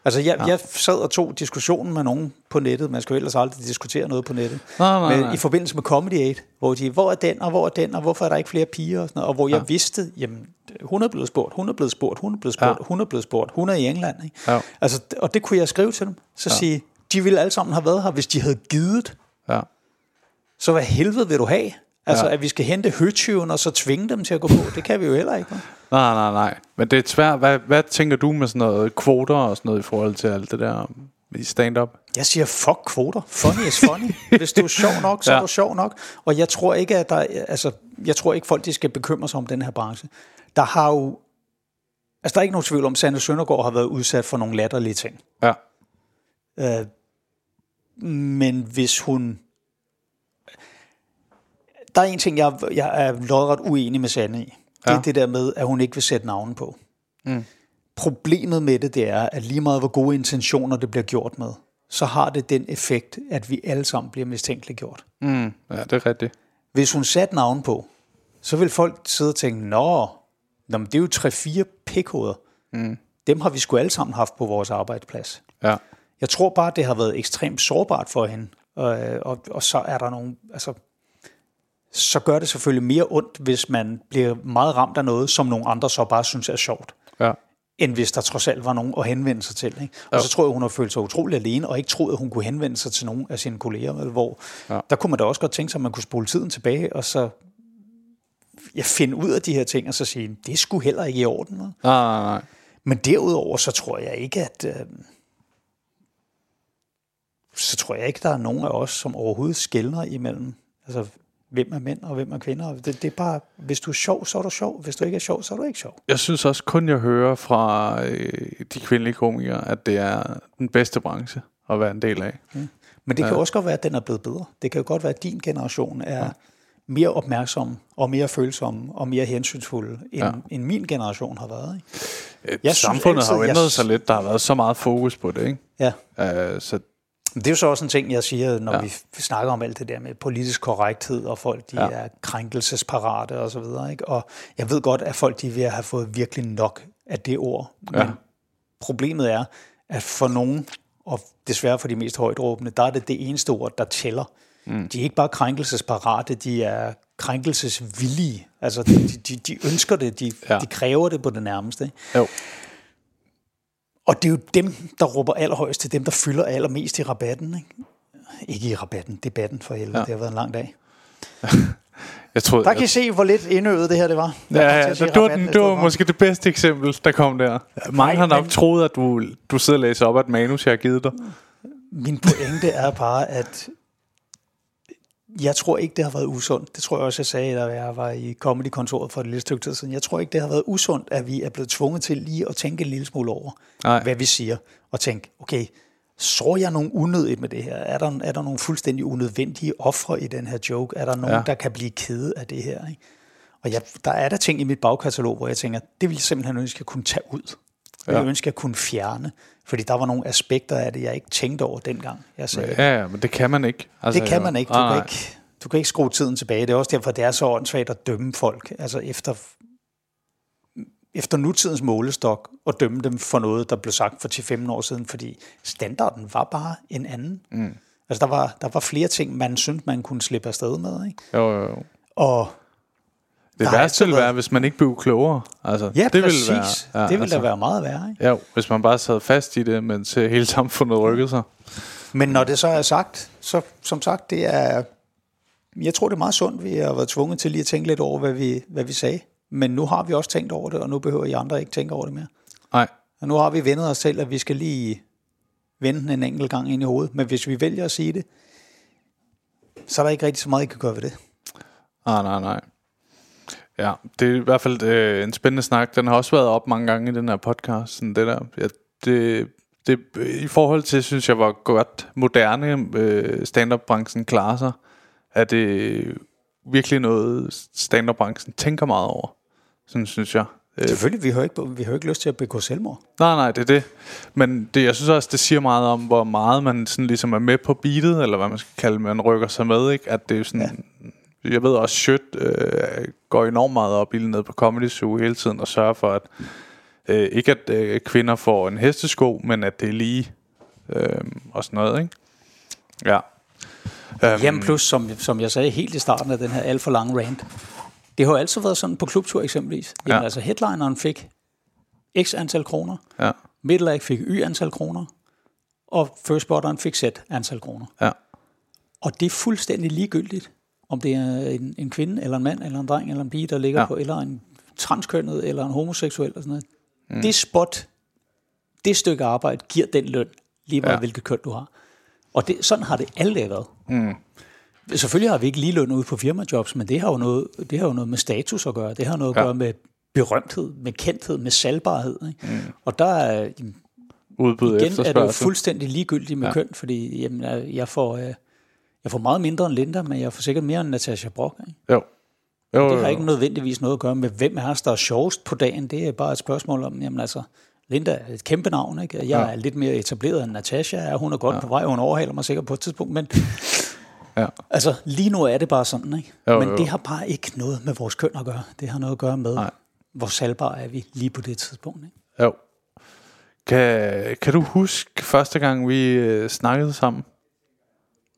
Altså, jeg, ja. jeg sad og tog diskussionen med nogen på nettet. Man skal jo ellers aldrig diskutere noget på nettet. Nej, nej, Men nej. I forbindelse med Comedy Aid, hvor de, hvor er den, og hvor er den, og hvorfor er der ikke flere piger? Og, sådan noget, og hvor jeg vidste, jamen, hun er blevet spurgt, hun er blevet spurgt, hun er blevet spurgt, Ja. hun er blevet spurgt, hun er i England. Ikke? Ja. Altså, og det kunne jeg skrive til dem. Så ja. sige, de ville alle sammen have været her, hvis de havde givet. Ja. Så hvad helvede vil du have? Altså, Ja. at vi skal hente høtyven og så tvinge dem til at gå på, det kan vi jo heller ikke. Nej, nej, nej. Men det er svært. Hvad, hvad tænker du med sådan noget kvoter og sådan noget i forhold til alt det der i stand-up? Jeg siger, fuck kvoter. Funny is funny. Hvis du er sjov nok, så. Ja. er du sjov nok. Og jeg tror ikke, at der, altså, jeg tror ikke, folk de skal bekymre sig om den her branche. Der har jo, altså der er ikke nogen tvivl om, at Sande Søndergaard har været udsat for nogle latterlige ting. Ja. Øh, men hvis hun... Der er en ting, jeg, jeg er lodret uenig med Sande i. Det er Ja. det der med, at hun ikke vil sætte navnen på. Mm. Problemet med det, det er, at lige meget hvor gode intentioner det bliver gjort med, så har det den effekt, at vi alle sammen bliver mistænkeliggjort. Mm. Ja, det er rigtigt. Hvis hun satte navn på, så vil folk sidde og tænke, nå, nå men det er jo tre-fire pikhoveder. Mm. Dem har vi sgu alle sammen haft på vores arbejdsplads. Ja. Jeg tror bare, det har været ekstremt sårbart for hende. Og, og, og så er der nogle... Altså, så gør det selvfølgelig mere ondt, hvis man bliver meget ramt af noget, som nogle andre så bare synes er sjovt, Ja. end hvis der trods alt var nogen at henvende sig til. Ikke? Og Jo. så tror jeg, hun har følt sig utrolig alene, og ikke troet, at hun kunne henvende sig til nogen af sine kolleger. Vel, hvor Ja. der kunne man da også godt tænke sig, at man kunne spole tiden tilbage, og så ja, finde ud af de her ting, og så sige, det sgu heller ikke i orden. Vel? Nej, nej, nej. Men derudover, så tror jeg ikke, at... Øh, så tror jeg ikke, der er nogen af os, som overhovedet skældner imellem, altså hvem er mænd og hvem er kvinder. Det, det er bare, hvis du er sjov, så er du sjov. Hvis du ikke er sjov, så er du ikke sjov. Jeg synes også kun, jeg hører fra øh, de kvindelige komikere, at det er den bedste branche at være en del af. Men det kan jo også godt være, at den er blevet bedre. Det kan jo godt være, at din generation er mere opmærksom og mere følsom og mere hensynsfuld, end, ja. end min generation har været. Ikke? Jeg Jeg synes Samfundet har jo altid, jeg ændret s- sig lidt. Der har været så meget fokus på det, ikke? Ja. Uh, så det er jo så også en ting, jeg siger, når ja. Vi snakker om alt det der med politisk korrekthed, og folk de ja. Er krænkelsesparate og så videre. Ikke? Og jeg ved godt, at folk de er ved at have fået virkelig nok af det ord. Men Ja. problemet er, at for nogen, og desværre for de mest højtråbende, der er det det eneste ord, der tæller. Mm. De er ikke bare krænkelsesparate, de er krænkelsesvillige. Altså, de, de, de ønsker det, de, ja. De kræver det på det nærmeste. Jo, Og det er jo dem, der råber allerhøjst til dem, der fylder allermest i rabatten. Ikke, ikke i rabatten, debatten for helvede. Ja. Ja. Det har været en lang dag. jeg troede... Der kan I se, hvor lidt indøvet det her det var. Jeg Ja, ja, at sige det, var, den, det var måske det bedste eksempel, der kom der. Mange har nok men- troet, at du, du sidder og læser op af et manus, jeg har givet dig. Min pointe er bare, at jeg tror ikke, det har været usundt. Det tror jeg også, jeg sagde, da jeg var i comedy-kontoret for et lille stykke tid siden. Jeg tror ikke, det har været usundt, at vi er blevet tvunget til lige at tænke en lille smule over, Nej. hvad vi siger. Og tænke, okay, så jeg nogen unødigt med det her? Er der, er der nogle fuldstændig unødvendige ofre i den her joke? Er der nogen, ja. Ja. der kan blive kede af det her? Ikke? Og jeg, der er der ting i mit bagkatalog, hvor jeg tænker, det vil jeg simpelthen ønske, at kunne tage ud. Det vil jeg Ja. ønske, at kunne fjerne. Fordi der var nogle aspekter af det, jeg ikke tænkte over dengang. Jeg sagde. Ja, ja, men det kan man ikke. Altså, det kan man ikke. Du, Nej, kan ikke. du kan ikke skrue tiden tilbage. Det er også derfor, det er så åndssvagt at dømme folk. Altså efter, efter nutidens målestok, og dømme dem for noget, der blev sagt for 10-15 år siden, fordi standarden var bare en anden. Mm. Altså der var, der var flere ting, man syntes, man kunne slippe afsted med. Ikke? Jo, jo, jo. Og Det Der værste ville være, hvis man ikke blev klogere. Altså, ja, det præcis. Ville være, det ville altså, da være meget værre. Ikke? Jo, hvis man bare sad fast i det, mens hele samfundet rykkede sig. Men når det så er sagt, så som sagt, det er, jeg tror det er meget sundt, vi har været tvunget til lige at tænke lidt over, hvad vi, hvad vi sagde. Men nu har vi også tænkt over det, og nu behøver I andre ikke tænke over det mere. Nej, Og nu har vi vendet os til, at vi skal lige vende den en enkelt gang ind i hovedet. Men hvis vi vælger at sige det, så er der ikke rigtig så meget, I kan gøre ved det. nej, nej, nej. Ja, det er i hvert fald øh, en spændende snak. Den har også været op mange gange i den her podcast. Sådan det der. Ja, det, det, I forhold til, synes jeg, var godt moderne øh, stand-up-branchen klarer sig, er det virkelig noget, stand-up-branchen tænker meget over. Sådan synes jeg. Selvfølgelig, vi har, ikke, vi har ikke lyst til at begå selvmord. Nej, nej, det er det. Men det, jeg synes også, det siger meget om, hvor meget man sådan ligesom er med på beatet, eller hvad man skal kalde man rykker sig med, ikke? At det er sådan... Jeg ved også, Shit øh, går enormt meget op i ned på Comedy Zoo hele tiden og sørger for, at øh, ikke at øh, kvinder får en hestesko, men at det er lige øh, og sådan noget, ikke? Ja. Um, Jamen plus, som, som jeg sagde helt i starten af den her alt for lange rant, det har jo altid været sådan på klubtur eksempelvis. Jamen ja. altså headlineren fik x antal kroner, Ja. Middle fik y antal kroner, og first spotteren fik z antal kroner. Ja. Og det er fuldstændig ligegyldigt, om det er en, en kvinde, eller en mand, eller en dreng, eller en pige, der ligger Ja. på, eller en transkønnet, eller en homoseksuel, og sådan noget. Mm. Det spot, det stykke arbejde, giver den løn, lige meget Ja. hvilket køn du har. Og det, sådan har det aldrig været. Mm. Selvfølgelig har vi ikke lige løn ude på firmajobs, men det har, jo noget, det har jo noget med status at gøre. Det har noget at Ja. gøre med berømthed, med kendthed, med salgbarhed. Ikke? Mm. Og der er, Udbud igen er det jo fuldstændig ligegyldigt med Ja. køn, fordi jamen, jeg, jeg, får, øh, jeg får meget mindre end Linda, men jeg får sikkert mere end Natasha Brock. Ikke? Jo. Jo, Det jo, har jo. ikke nødvendigvis noget at gøre med, hvem er os, der er sjovest på dagen. Det er bare et spørgsmål om, jamen altså, Linda er et kæmpe navn, ikke? Jeg Ja. er lidt mere etableret end Natasha er. Hun er godt ja. på vej, hun overhaler mig sikkert på et tidspunkt, men Ja. altså, lige nu er det bare sådan, ikke? Jo, men jo. det har bare ikke noget med vores køn at gøre. Det har noget at gøre med, Nej. hvor salgbare er vi lige på det tidspunkt, ikke? Jo. Kan, kan du huske første gang, vi øh, snakkede sammen?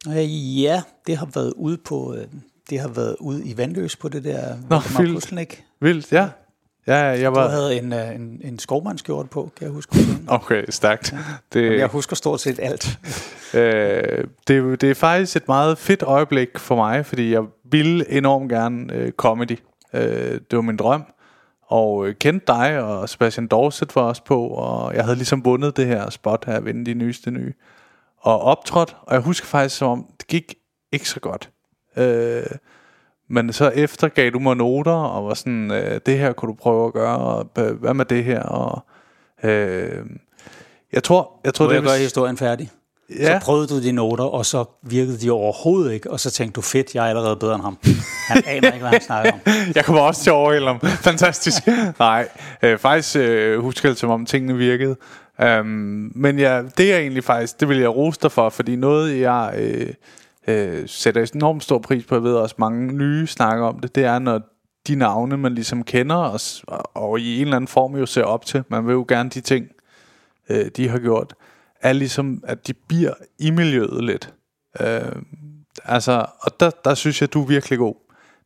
Øh, ja, det har været ude på... Øh, det har været ude i Vandløs på det der Nå, vildt. Vildt, ja. Ja, jeg Du var... havde en, øh, en, en skovmandskjort på, kan jeg huske. Okay, stærkt. Det, Jeg husker stort set alt. Øh, det, er det er faktisk et meget fedt øjeblik for mig, fordi jeg ville enormt gerne øh, comedy. Øh, det var min drøm. Og øh, kendte dig, og Sebastian Dorset var også på, og jeg havde ligesom vundet det her spot her, vinde de nyeste nye. Og optrådt, og jeg husker faktisk, som om det gik ikke så godt. Øh, men så efter gav du mig noter, og var sådan, øh, det her kunne du prøve at gøre, og øh, hvad med det her, og... Øh, jeg tror, jeg tror Må jeg det gøre historien færdig? Ja. Så prøvede du de noter, og så virkede de overhovedet ikke, og så tænkte du, fedt, jeg er allerede bedre end ham. Han aner ikke, hvad han snakker om. Jeg kommer også til at overhælde ham. Fantastisk. Nej, øh, faktisk øh, husker jeg det, som om tingene virkede. Øhm, men ja, det er egentlig faktisk, det vil jeg rose dig for, fordi noget jeg øh, øh, sætter enormt stor pris på, jeg ved også mange nye snakker om det, det er, når de navne, man ligesom kender, og, og i en eller anden form jo ser op til, man vil jo gerne de ting, øh, de har gjort, er ligesom, at de bliver i miljøet lidt. Øh, altså, og der, der synes jeg, du er virkelig god.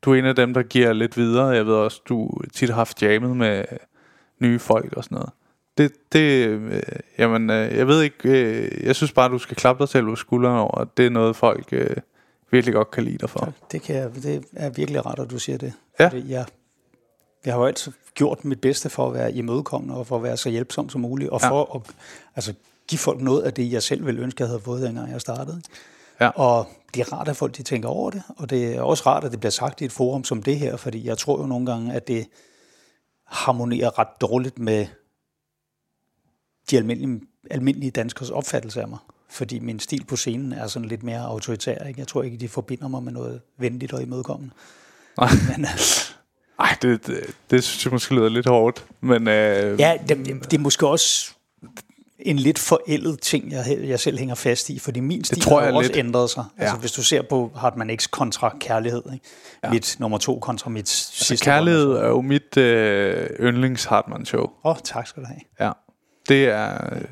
Du er en af dem, der giver lidt videre. Jeg ved også, du tit har haft jammet med nye folk og sådan noget. Det, det øh, jamen, øh, jeg ved ikke, øh, jeg synes bare, du skal klappe dig selv på skulderen over, at det er noget, folk øh, virkelig godt kan lide dig for. Det, kan jeg, det er virkelig rart, at du siger det. Ja. Fordi jeg, jeg har jo altid gjort mit bedste for at være imødekommende, og for at være så hjælpsom som muligt, og Ja. for at altså, give folk noget af det, jeg selv ville ønske, jeg havde fået, dengang jeg startede. Ja. Og det er rart, at folk de tænker over det, og det er også rart, at det bliver sagt i et forum som det her, fordi jeg tror jo nogle gange, at det harmonerer ret dårligt med de almindelige, almindelige danskers opfattelse af mig. Fordi min stil på scenen er sådan lidt mere autoritær. Ikke? Jeg tror ikke, de forbinder mig med noget venligt og imødekommende. Nej. Men, øh, Ej, det, det, det synes jeg måske lyder lidt hårdt. Men øh, ja, det, det er måske også en lidt forældet ting, jeg, jeg selv hænger fast i, fordi min stil tror har jeg jo også lidt. ændret sig. Ja. Altså, Ja. hvis du ser på Hartmann X kontra kærlighed, ikke? Ja. mit nummer to kontra mit altså, sidste kærlighed nummer. er jo mit øh, yndlings Hartmann show. Åh, oh, tak skal du have. Ja, det er... øh,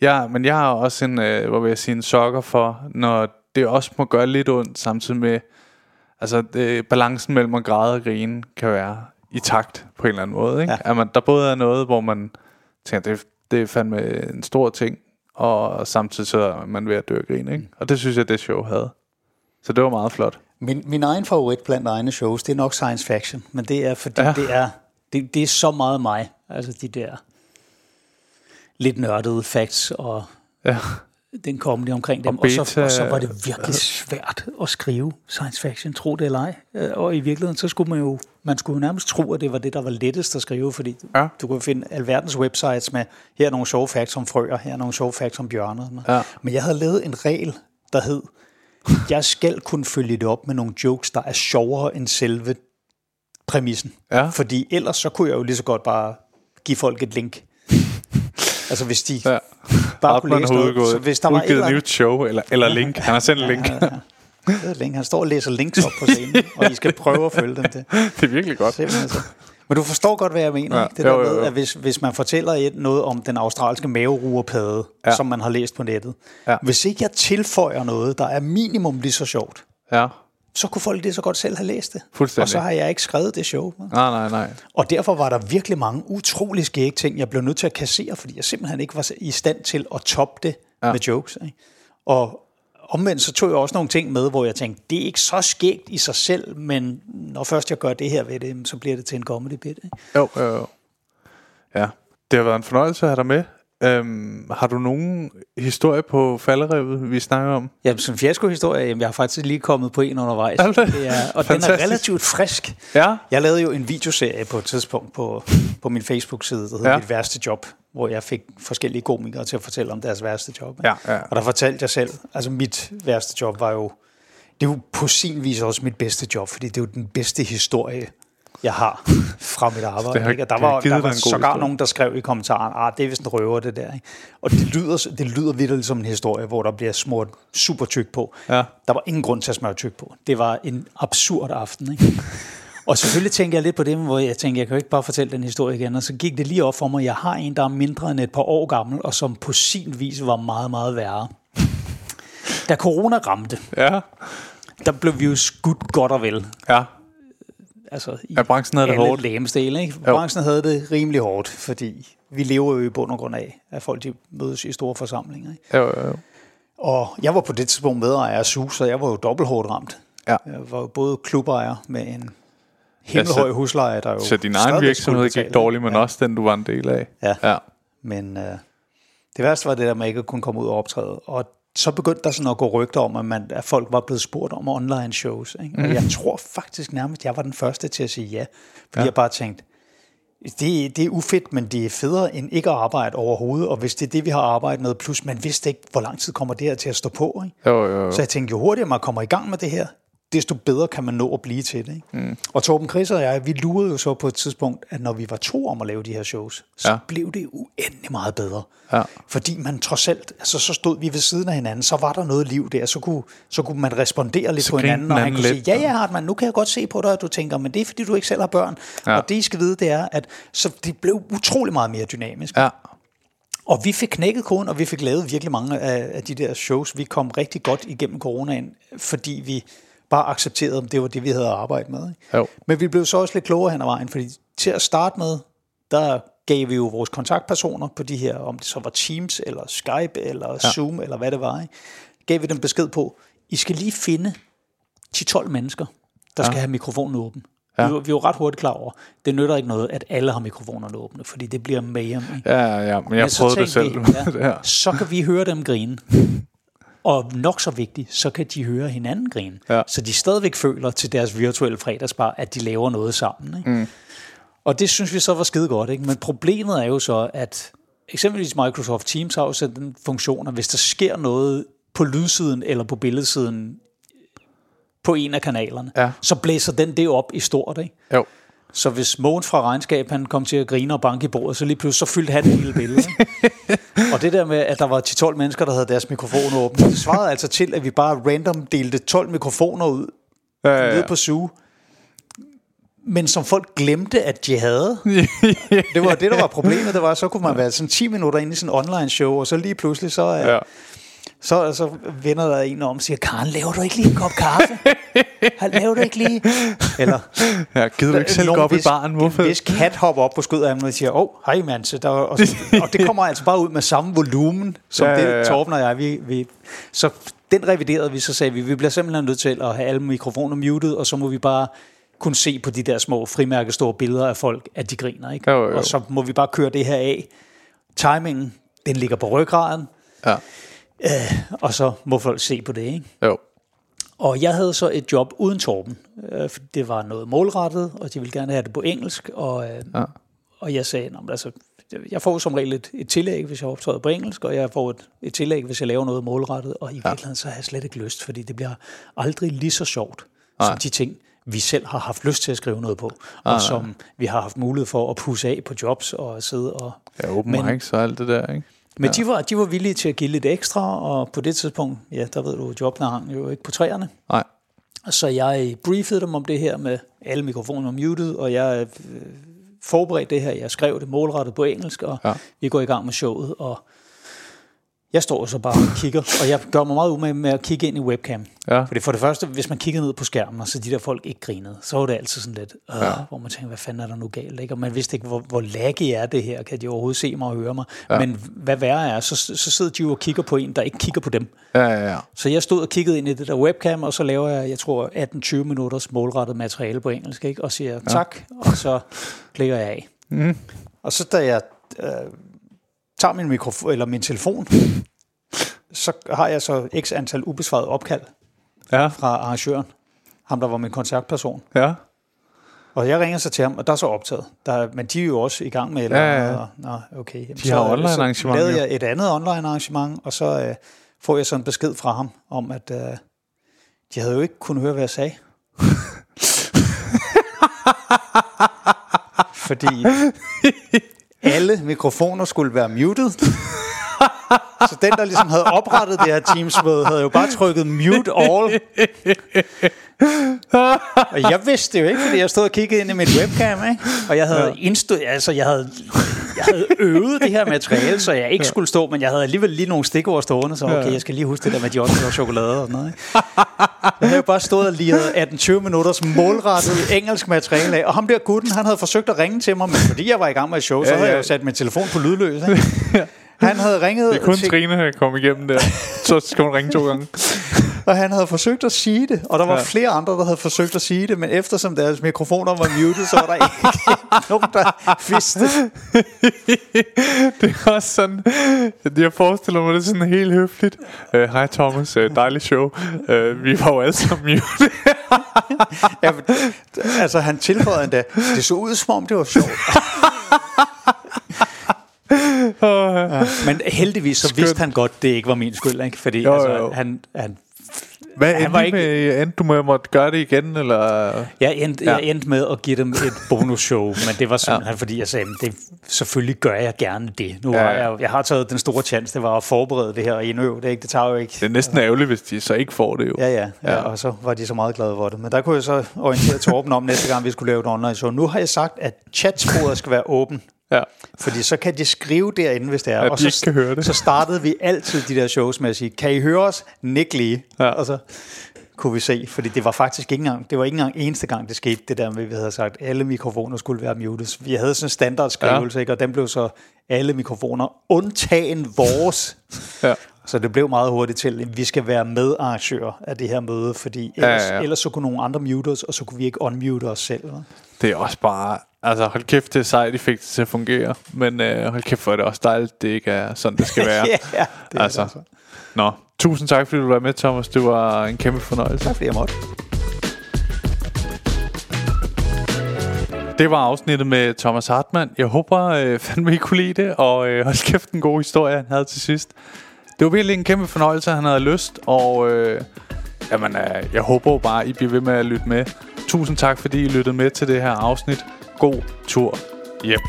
Ja, men jeg har også en, øh, hvad vil jeg sige, en sokker for, når det også må gøre lidt ondt, samtidig med, altså det, balancen mellem at græde og grine kan være i takt på en eller anden måde. Ikke? Ja. At man, der både er noget, hvor man tænker, det, det er fandme en stor ting, og samtidig så er man ved at dø af grin. Ikke? Og det synes jeg, det show havde. Så det var meget flot. Min, min egen favorit blandt egne shows, det er nok science fiction, men det er fordi, ja. det, er, det, det er så meget mig. Altså de der lidt nørdede facts og Ja. den comedy omkring dem. Og Og, så, beta- og så var det virkelig svært at skrive science fiction, tro det eller ej. Øh, Og i virkeligheden, så skulle man jo, man skulle jo nærmest tro, at det var det, der var lettest at skrive, fordi Ja. du kunne finde alverdens websites med, her er nogle sjove facts om frøer, her er nogle sjove facts om bjørner. Ja. Men jeg havde lavet en regel, der hed, jeg skal kunne følge det op med nogle jokes, der er sjovere end selve præmissen. Ja. Fordi ellers så kunne jeg jo lige så godt bare give folk et link. Altså hvis de Ja. bare kunne læse noget, så hvis der var et udgivet nyt show, eller, eller link. Han har sendt en link. Det er et link. Han står og læser links op på scenen, og I skal prøve at følge dem til. det er virkelig godt. Simpelthen så. Men du forstår godt, hvad jeg mener. Ja. Ja. Det Jo, der jo, med, jo. at hvis, hvis man fortæller et, noget om den australske maverugerpade, Ja. ja. som man har læst på nettet. Ja. Hvis ikke jeg tilføjer noget, der er minimum lige så sjovt, Ja, så kunne folk lige så godt selv have læst det. Fuldstændig. Og så har jeg ikke skrevet det show. nej, nej, nej. Og derfor var der virkelig mange utrolig skægge ting, jeg blev nødt til at kassere, fordi jeg simpelthen ikke var i stand til at toppe det ja. med jokes. Ikke? Og omvendt så tog jeg også nogle ting med, hvor jeg tænkte, det er ikke så skægt i sig selv, men når først jeg gør det her ved det, så bliver det til en comedy bit. Ikke? Jo, jo, jo. Ja, det har været en fornøjelse at have dig med. Øhm, har du nogen historie på falderevet, vi snakker om? Jamen, som fiaskohistorie, jamen, jeg har faktisk lige kommet på en undervejs. Er det? Er, og den er relativt frisk. Ja, Jeg lavede jo en videoserie på et tidspunkt på, på min Facebook-side, der hedder Ja. ja. Mit værste job, hvor jeg fik forskellige komikere til at fortælle om deres værste job. Ja, ja. Og der fortalte jeg selv, altså mit værste job var jo, det er jo på sin vis også mit bedste job, fordi det er jo den bedste historie, jeg har fra mit arbejde. Har- ikke? Og der var, der var sågar historie. nogen, der skrev i kommentaren, ah, det er vist en røver, det der. Ikke? Og det lyder, det lyder vildt som en historie, hvor der bliver smurt super tyk på. Ja. Der var ingen grund til at smøre tyk på. Det var en absurd aften. Ikke? Og selvfølgelig tænker jeg lidt på det, hvor jeg tænker, jeg kan jo ikke bare fortælle den historie igen. Og så gik det lige op for mig, jeg har en, der er mindre end et par år gammel, og som på sin vis var meget, meget værre. Da corona ramte, ja, der blev vi jo skudt godt og vel. ja. Altså, i Ja, branchen havde det hårdt. lægemsdele, ikke? Jo. Branchen havde det rimelig hårdt, fordi vi lever jo i bund og grund af, at folk de mødes i store forsamlinger. Ikke? Jo, jo, jo. Og jeg var på det tidspunkt medejer af SU, så jeg var jo dobbelt hårdt ramt. Ja. Jeg var jo både klubejer med en himmelhøj Ja, så- husleje, der jo Så din egen virksomhed gik dårligt, men ja. også den, du var en del af. Ja. Ja, Men øh, det værste var det der med ikke at kunne komme ud og optræde. Og så begyndte der sådan at gå rygter om, at, man, at folk var blevet spurgt om online shows. Ikke? Og jeg tror faktisk nærmest, jeg var den første til at sige ja. Fordi ja. jeg bare tænkte, det, det er ufedt, men det er federe end ikke at arbejde overhovedet. Og hvis det er det, vi har arbejdet med, plus man vidste ikke, hvor lang tid kommer det her til at stå på. Ikke? jo, jo, jo. Så jeg tænkte, jo hurtigere man kommer i gang med det her, desto bedre kan man nå at blive til det. Ikke? Mm. Og Torben Chris og jeg, vi lurede jo så på et tidspunkt, at når vi var to om at lave de her shows, så Ja. blev det uendelig meget bedre. Ja. Fordi man trods alt, altså så stod vi ved siden af hinanden, så var der noget liv der, så kunne, så kunne man respondere lidt Så på hinanden, og han kunne lidt, sige, ja ja Hartmann, nu kan jeg godt se på dig, at du tænker, men det er fordi du ikke selv har børn. Ja. Og det I skal vide, det er, at så det blev utrolig meget mere dynamisk. Ja, Og vi fik knækket koden, og vi fik lavet virkelig mange af, af de der shows. Vi kom rigtig godt igennem coronaen, fordi vi bare accepterede, at det var det, vi havde arbejdet med. Ikke? Jo. Men vi blev så også lidt klogere hen ad vejen, fordi til at starte med, der gav vi jo vores kontaktpersoner på de her, om det så var Teams, eller Skype, eller ja. Zoom, eller hvad det var, ikke? gav vi dem besked på, I skal lige finde 10-12 mennesker, der skal have mikrofonen åben. Ja. Ja. Vi, var- vi var ret hurtigt klar over, det nytter ikke noget, at alle har mikrofonerne åbne, fordi det bliver. Ikke? ja, ja, ja. Men jeg Men så prøvede det selv. Vi, ja. ja, så kan vi høre dem grine. Og nok så vigtigt, så kan de høre hinanden grine. Ja. Så de stadigvæk føler til deres virtuelle fredagsbar, at de laver noget sammen. Ikke? Mm. Og det synes vi så var skide godt. Ikke? Men problemet er jo så, at eksempelvis Microsoft Teams har jo sat den funktion, at hvis der sker noget på lydsiden eller på billedsiden på en af kanalerne, Ja. så blæser den det op i stort. Ikke? Jo. Så hvis Mogens fra regnskab, han kom til at grine og banke i bordet, så lige pludselig, så fyldte han hele billedet. og det der med, at der var 10-12 mennesker, der havde deres mikrofoner åbne, det svarede altså til, at vi bare random delte 12 mikrofoner ud Ja, ja, ja, ned ja. på Zoo. Men som folk glemte, at de havde. Det var det, der var problemet. Det var, så kunne man være sådan 10 minutter inde i sådan en online show, og så lige pludselig, så, Ja. Så, så vender der en om og siger, Karen, laver du ikke lige en kop kaffe? Laver du ikke lige? Eller, ja, gider du ikke selv gå op i vis- baren? Hvorfor? En vis kat hopper op på skødet af ham og siger, åh, oh, hej mand. Så der, og, og, det kommer altså bare ud med samme volumen, som Ja, ja, ja, det Torben og jeg, vi, vi, så den reviderede vi, så sagde vi, vi bliver simpelthen nødt til at have alle mikrofoner muted, og så må vi bare kunne se på de der små frimærke store billeder af folk, at de griner, ikke? Jo, jo. Og så må vi bare køre det her af. Timingen, den ligger på ryggraden, Ja. Og så må folk se på det, ikke? Jo. Og jeg havde så et job uden Torben. Øh, for Det var noget målrettet, og de ville gerne have det på engelsk. Og, øh, Ja. og jeg sagde, "Nå, men altså, jeg får som regel et, et tillæg, hvis jeg optræder på engelsk, og jeg får et, et tillæg, hvis jeg laver noget målrettet. Og i virkeligheden så har jeg slet ikke lyst, fordi det bliver aldrig lige så sjovt, Nej. som de ting, vi selv har haft lyst til at skrive noget på, og Ah. som vi har haft mulighed for at pusse af på jobs og sidde og... Ja, open Men- mics og alt det der, ikke? Men de, var, de var villige til at give lidt ekstra, og på det tidspunkt, ja, der ved du, jobbene hang jo ikke på træerne. Nej. Så jeg briefede dem om det her med alle mikrofoner muted, og jeg øh, forberedte det her. Jeg skrev det målrettet på engelsk, og Ja. ja. vi går i gang med showet. Og jeg står så bare og kigger, og jeg gør mig meget umage med at kigge ind i webcam. Ja. Fordi for det første, hvis man kigger ned på skærmen, og så de der folk ikke grinede, så var det altid sådan lidt, øh, ja. hvor man tænker, hvad fanden er der nu galt? Ikke? Og man vidste ikke, hvor, hvor laggy er det her, kan de overhovedet se mig og høre mig? Ja. Men hvad værre er, så, så sidder de jo og kigger på en, der ikke kigger på dem. Ja, ja, ja. Så jeg stod og kiggede ind i det der webcam, og så laver jeg, jeg tror, 18-20 minutters målrettet materiale på engelsk, ikke? og siger tak, og så klikker jeg af. Mm. Og så da jeg øh, tager min, mikrofon, eller min telefon, så har jeg så x antal ubesvaret opkald Ja, fra arrangøren, ham der var min kontaktperson. ja. Og jeg ringer så til ham, og der er så optaget. Der, men de er jo også i gang med... Eller, Ja, ja. Og, nå, okay. Jamen, De har så, online så arrangement, lavede jo. jeg et andet online arrangement, og så øh, får jeg så en besked fra ham om, at øh, de havde jo ikke kunnet høre, hvad jeg sagde. Fordi alle mikrofoner skulle være muted. Så den, der ligesom havde oprettet det her Teams-møde, havde jo bare trykket mute all. Og jeg vidste det jo ikke, fordi jeg stod og kiggede ind i mit webcam, ikke? Og jeg havde, ja. indstød, altså jeg havde, jeg havde øvet det her materiale, så jeg ikke ja. skulle stå, men jeg havde alligevel lige nogle stikord stående, så okay, jeg skal lige huske det der med, de laver chokolade og sådan noget, ikke? Jeg havde jo bare stået og liret 18-20 minutters målrettet engelsk materiale af, og ham der gutten, han havde forsøgt at ringe til mig, men fordi jeg var i gang med et show, så Ja, havde ja. jeg jo sat min telefon på lydløs, ikke? Han havde ringet Det er kun til, Trine, der kom igennem der. Så skal hun ringe to gange. og han havde forsøgt at sige det, og der var Ja. flere andre, der havde forsøgt at sige det, men eftersom deres mikrofoner var muted, så var der ikke nogen, der vidste det. er også sådan, jeg forestiller mig det sådan helt høfligt. Uh, Hej Thomas, uh, dejligt show. Uh, vi var jo alle sammen mute. Ja, men, altså, han tilføjede endda, det så ud som om, det var sjovt. ja, men heldigvis så vidste han godt, det ikke var min skyld, ikke? fordi Jo, altså, jo. han, han Hvad Han endte var ikke... med? Endte du med at måtte gøre det igen, eller? Jeg endte, Ja. jeg endte med at give dem et bonusshow, men det var simpelthen, ja. fordi jeg sagde, "Men det, selvfølgelig gør jeg gerne det. Nu Ja, har jeg, jeg har taget den store chance, det var at forberede det her og indøve det. Ikke? Det tager jo ikke... Det er næsten ærgerligt, hvis de så ikke får det jo. Ja, ja, ja, Ja. ja, og så var de så meget glade for det. Men der kunne jeg så orientere Torben om næste gang, vi skulle lave et online show. Nu har jeg sagt, at chatsporet skal være åben. Ja. Fordi så kan de skrive derinde, hvis det er. At og de så, kan høre det. så startede vi altid de der shows med at sige, kan I høre os? Nik lige. Ja. Og så kunne vi se, fordi det var faktisk ikke engang, det var ikke engang eneste gang, det skete, det der med, at vi havde sagt, alle mikrofoner skulle være muted. Vi havde sådan en standardskrivelse, ja. ikke? og den blev så alle mikrofoner, undtagen vores. Ja. Så det blev meget hurtigt til, at vi skal være medarrangører af det her møde, fordi Ja, ja, ellers, ja. ellers så kunne nogle andre mute os, og så kunne vi ikke unmute os selv. Det er også bare... Altså, hold kæft, det er sejt, de fik det til at fungere. Men øh, hold kæft, hvor er det også dejligt, det ikke er sådan, det skal være. ja, det er altså. det altså. Nå, tusind tak, fordi du var med, Thomas. Det var en kæmpe fornøjelse. Tak fordi jeg måtte. Det var afsnittet med Thomas Hartmann. Jeg håber, øh, fandme I kunne lide det, og øh, hold kæft, en god historie, han havde til sidst. Det var virkelig en kæmpe fornøjelse, han havde lyst, og øh, jamen, øh, jeg håber jo bare, I bliver ved med at lytte med. Tusind tak, fordi I lyttede med til det her afsnit. God tur hjem.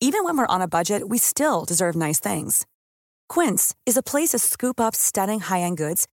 Even when we're on a budget, we still deserve nice things. Quince is a place to scoop up stunning high-end goods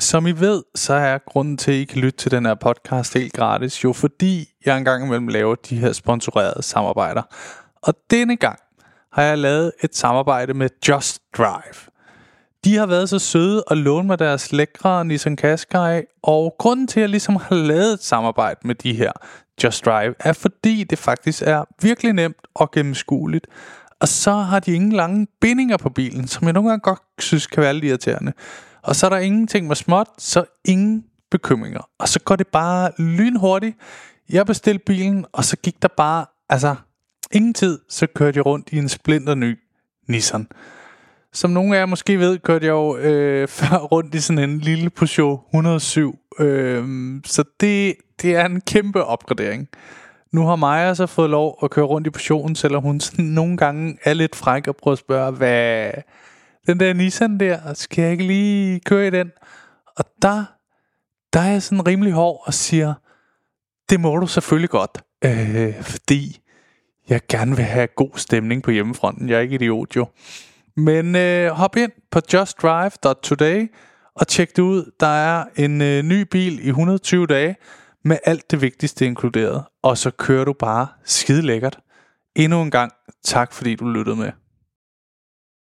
Som I ved, så er grunden til, at I kan lytte til den her podcast helt gratis, jo fordi jeg engang imellem laver de her sponsorerede samarbejder. Og denne gang har jeg lavet et samarbejde med Just Drive. De har været så søde at låne mig deres lækre Nissan Qashqai, og grunden til, at jeg ligesom har lavet et samarbejde med de her, Just Drive, er fordi det faktisk er virkelig nemt og gennemskueligt. Og så har de ingen lange bindinger på bilen, som jeg nogle gange godt synes kan være lidt irriterende. Og så er der ingenting med småt, så ingen bekymringer. Og så går det bare lynhurtigt. Jeg bestilte bilen, og så gik der bare, altså ingen tid, så kørte jeg rundt i en splinter ny Nissan. Som nogle af jer måske ved, kørte jeg jo øh, før rundt i sådan en lille Peugeot 107. Øh, så det, det er en kæmpe opgradering. Nu har Maja så fået lov at køre rundt i Peugeoten, selvom hun sådan nogle gange er lidt fræk og prøver at spørge, hvad den der Nissan der, skal jeg ikke lige køre i den? Og der, der er jeg sådan rimelig hård og siger, det må du selvfølgelig godt, øh, fordi jeg gerne vil have god stemning på hjemmefronten. Jeg er ikke idiot jo. Men øh, hop ind på justdrive.today og tjek det ud. Der er en øh, ny bil i 120 dage med alt det vigtigste inkluderet. Og så kører du bare skide lækkert. Endnu en gang tak fordi du lyttede med.